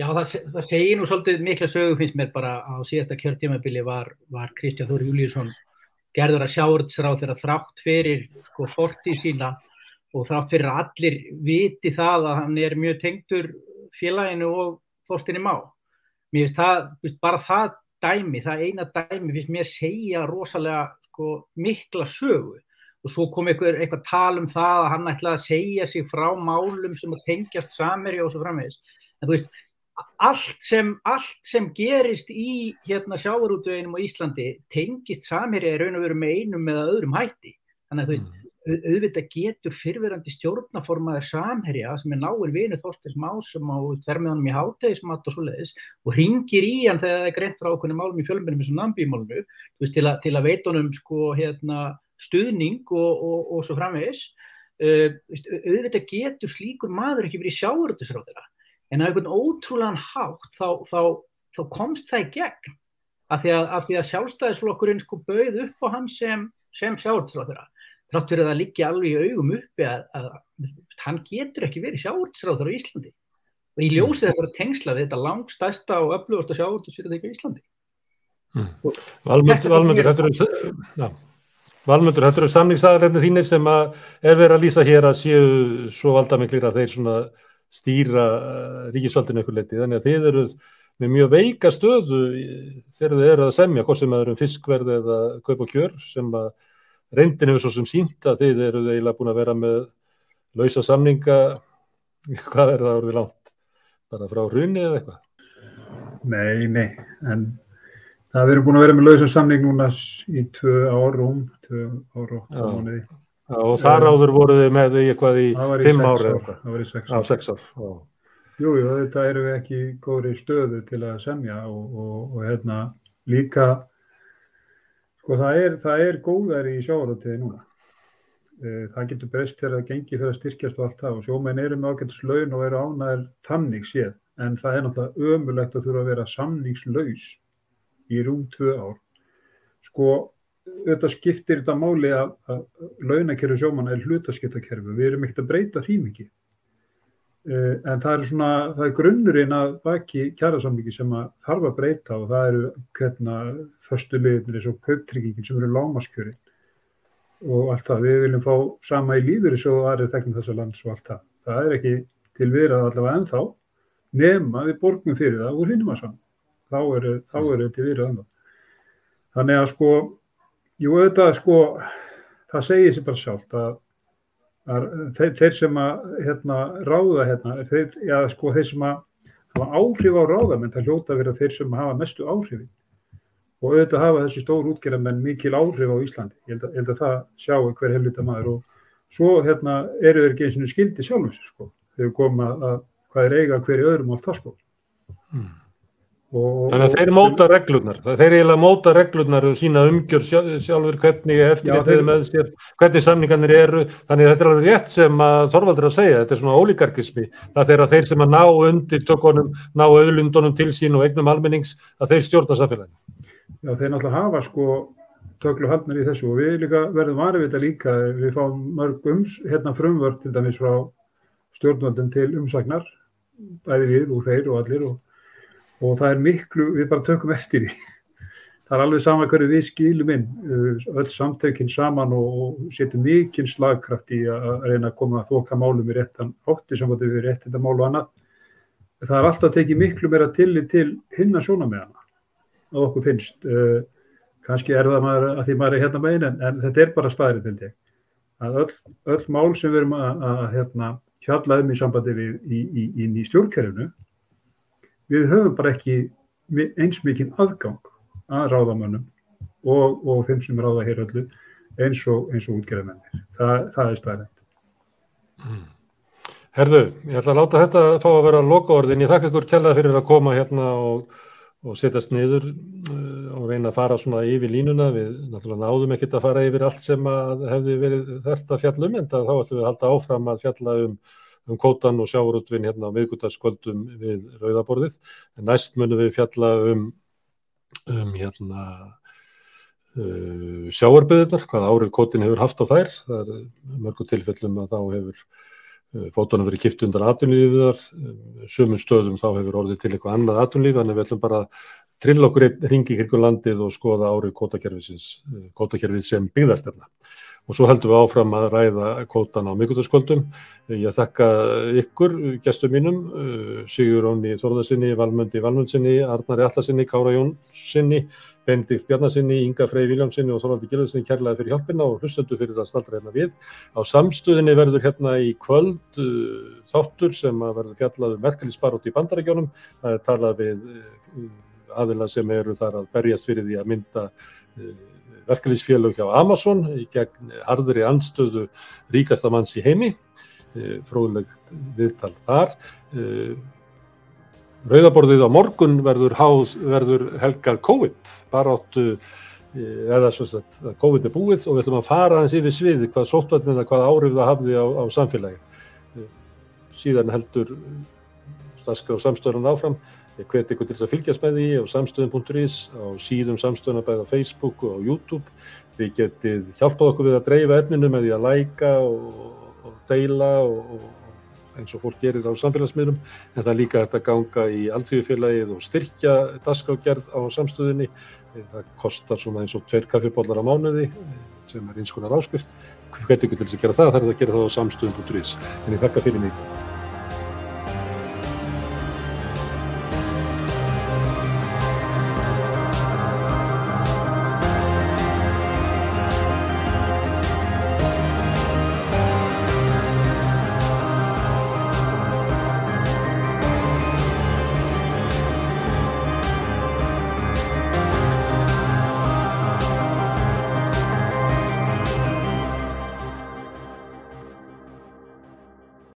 Já, það, það segir nú svolítið mikla sögu finnst mér bara á síðasta kjörtímabili var, var Kristján Þóri Júlíusson gerður að sjáurðsráð þeirra þrátt fyrir sko fortið sína og þrátt fyrir allir viti það að hann er mjög tengdur félaginu og þóstinni má. Mér finnst það, finnst bara það dæmi, það eina dæmi finnst mér segja rosalega sko mikla sögu og svo kom eitthvað, eitthvað tal um það að hann ætlaði að segja sig frá málum sem að tengjast samverju og svo framvegis. En þú veist, allt sem, allt sem gerist í hérna sjávarútuveginum á Íslandi tengist samherja í raun og veru með einum eða öðrum hætti. Þannig að þú veist, mm. auðvitað getur fyrverandi stjórnaformaður samherja sem er náinn vinu þóstins más sem á þvermiðanum í hátegismat og svo leiðis og ringir í hann þegar það er greint frá okkur málum í fjölmennum eins og nambímálunu til, til að veita honum sko hérna stuðning og, og, og svo framvegis uh, auðvitað getur slíkur maður ekki verið sjáurðusráð þeirra en á einhvern ótrúlegan hátt þá, þá, þá komst það í gegn. Af því að, að sjálfstæðisflokkurinn sko bauð upp á hann sem, sem sjáurðusráð þeirra þrátt fyrir að liggja alveg í augum uppi að, að, að hann getur ekki verið sjáurðusráð þeirra á Íslandi. Og ég ljósi þess að tengsla við þetta langstæsta og öflugasta sjáurðusráð í Íslandi. Mm. Valmundur, þetta er Valmundur, þetta eru samningsaðarleginni þínir sem að er verið að lýsa hér að séu svo valdamiklir að þeir svona stýra uh, ríkisvaldinu ykkur letið, þannig að þið eru með mjög veika stöðu þegar þið eru að semja, hvort sem að eru um fiskverð eða kaup og kjör, sem að reyndin hefur svo sem sínt að þið eru eiginlega búin að vera með lausa samninga, <laughs> hvað er það orðið langt? Bara frá hrunni eða eitthvað? Nei, nei, en Það verður búin að vera með lausa samning núna í tvö árum, tvö mánuði. Já, og þar áður voruð þið með því eitthvað í fimm ára. Það var í sex ár. Á sex ár, já. Jú, jú, þetta eru við ekki góðri stöðu til að semja og, og, og hérna líka, sko það er, það er góðar í sjávarútiði núna. Eh, það getur breyst þegar það gengi fyrir að styrkjast og allt það og sjómenn eru með ágættis laun og eru ánæður þannig séð en það er náttúrulega ömulegt að þurfa að vera samningslaus í rúm tvö ár sko þetta skiptir þetta máli að, að launakerfi sjómanna er hlutaskiptakerfi. Við erum ekkert að breyta því mikið. Uh, en það er svona það er grunnurinn að baki kjærasamlingi sem að þarf að breyta og það eru hérna förstu liðnir eins og kauptryggingin sem eru lámaskjörin og allt það, við viljum fá sama í líður í svo aðrið þegnum þessa lands og allt það. Það er ekki til viðrað allavega ennþá nema við borgum fyrir það úr hinnum að saman þá eru þetta virðið annað. Þannig að sko, jú auðvitað sko, það segir sér bara sjálft að, að þeir, þeir sem að hérna, ráða hérna, þeir, já, sko, þeir sem að hafa áhrif á ráðamenn, það hljóta að vera þeir sem hafa mestu áhrifin og auðvitað hafa þessi stór útgerðamenn mikil áhrif á Íslandi. Ég held að, ég held að það sjáu hver helvita maður og svo hérna eru þeir ekki eins og skildi sjálfum sér sko, þegar koma að hvað er eiga hverju öðrum á allt það sko. Mm. Þannig að þeir móta reglurnar, þeir eiginlega móta reglurnar og sína umgjör sjálfur hvernig eftirlitið með sér, hvernig samningarnir eru, þannig að þetta er alveg rétt sem að Þorvaldur að segja, þetta er svona ólíkarkismi, það er að þeir sem að ná undir tökunum, ná auðlundunum til sín og eignum almennings, að þeir stjórna samfélaginu. Já, þeir náttúrulega hafa sko töklu haldnir í þessu. Og við líka verðum varfið þetta líka, við fáum mörg ums, hérna frumvörd til dæmis frá stjórnvöldin til umsagnar, bæði við og þeir og allir og og það er miklu, við bara tökum eftir því. <laughs> Það er alveg sama hverju við skilum inn, uh, öll samtökinn saman og setjum mikinn slagkraft í að reyna að koma að þoka málum í réttan átti sem við erum rétt þetta mál og annað. Það er alltaf tekið miklu meira tillit til hinna svona með hana að okkur finnst. Uh, Kanski er það maður, að því maður er hérna megin en, en þetta er bara staðrið til þig. Að öll, öll mál sem við erum að, að hérna, hjalla um í sambandi við í, í, í, í stjórnkerfinu við höfum bara ekki eins mikið aðgang að ráðamönnum og, og þeim sem ráða hér öllu eins og, og útgerðamennir. Það, það er staðrænt. Mm. Herðu, ég ætla að láta þetta fá að vera lokaorðin. Ég þakka ykkur kjalla fyrir að koma hérna og, og setjast niður uh, og reyna að fara svona yfir línuna. Við náttúrulega náðum ekkert að fara yfir allt sem hefði verið þert að fjalla um en þá ætlum við að halda áfram að fjalla um um kótan og sjáurútvinn hérna á miðgutaskvöldum við Rauðaborðið. En næst munum við fjalla um, um hérna, uh, sjáarbyðunar, hvað árið kótin hefur haft á þær. Það er mörgu tilfellum að þá hefur uh, fótunum verið kipt undan atunlífiðar, um, sumum stöðum þá hefur orðið til eitthvað annað atunlíf, þannig við ætlum bara að trilla okkur einn ringi kring landið og skoða árið kótakerfið uh, sem byggðastemna og svo heldum við áfram að ræða kótan á mikuldaskvöldum. Ég þakka ykkur, gestur mínum, uh, Sigur Róni Þorðarsinni, Valmundi Valmundsinni, Arnari Allarsinni, Kára Jónsinni, Benedikt Bjarnasinni, Inga Frey Viljámsinni og Þorvaldi Gjörðarsinni kærlega fyrir hjálpina og hlustundu fyrir að staldra hérna við. Á samstöðinni verður hérna í kvöld uh, þáttur sem að verður fjallað um verkefliðsbarótt í bandarækjónum. Það er talað við uh, aðila sem eru þar að berjast fyrir því að mynda verkefliðsfélög hjá Amazon í gegn harðri anstöðu ríkasta manns í heimi eh, fróðlegt viðtal þar eh, Rauðaborðið á morgun verður, háð, verður helgað COVID bara áttu eða svo að COVID er búið og við ætlum að fara hans yfir sviði hvað sóttvarnina, hvað áhrif það hafði á, á samfélagi. Síðan heldur Staskar og samstöðunan áfram. Ég hveti ykkur til þess að fylgjast því á samstöðun.is, á síðum samstöðuna bæða á Facebook og á YouTube. Þið getið hjálpað okkur við að dreifa efninu með því að læka og, og deila og, og eins og fólk gerir á samfélagsmiðlum en það er líka að ganga í allþjóðfélagið og styrkja dasgrágerð á samstöðunni. Það kostar svona eins og tveir kaffibóllar á mánuði sem er eins konar áskrift. Hvernig ykkur til þess að gera það? Það er að gera það á samstöðun.is. En ég þakka fyrir mig.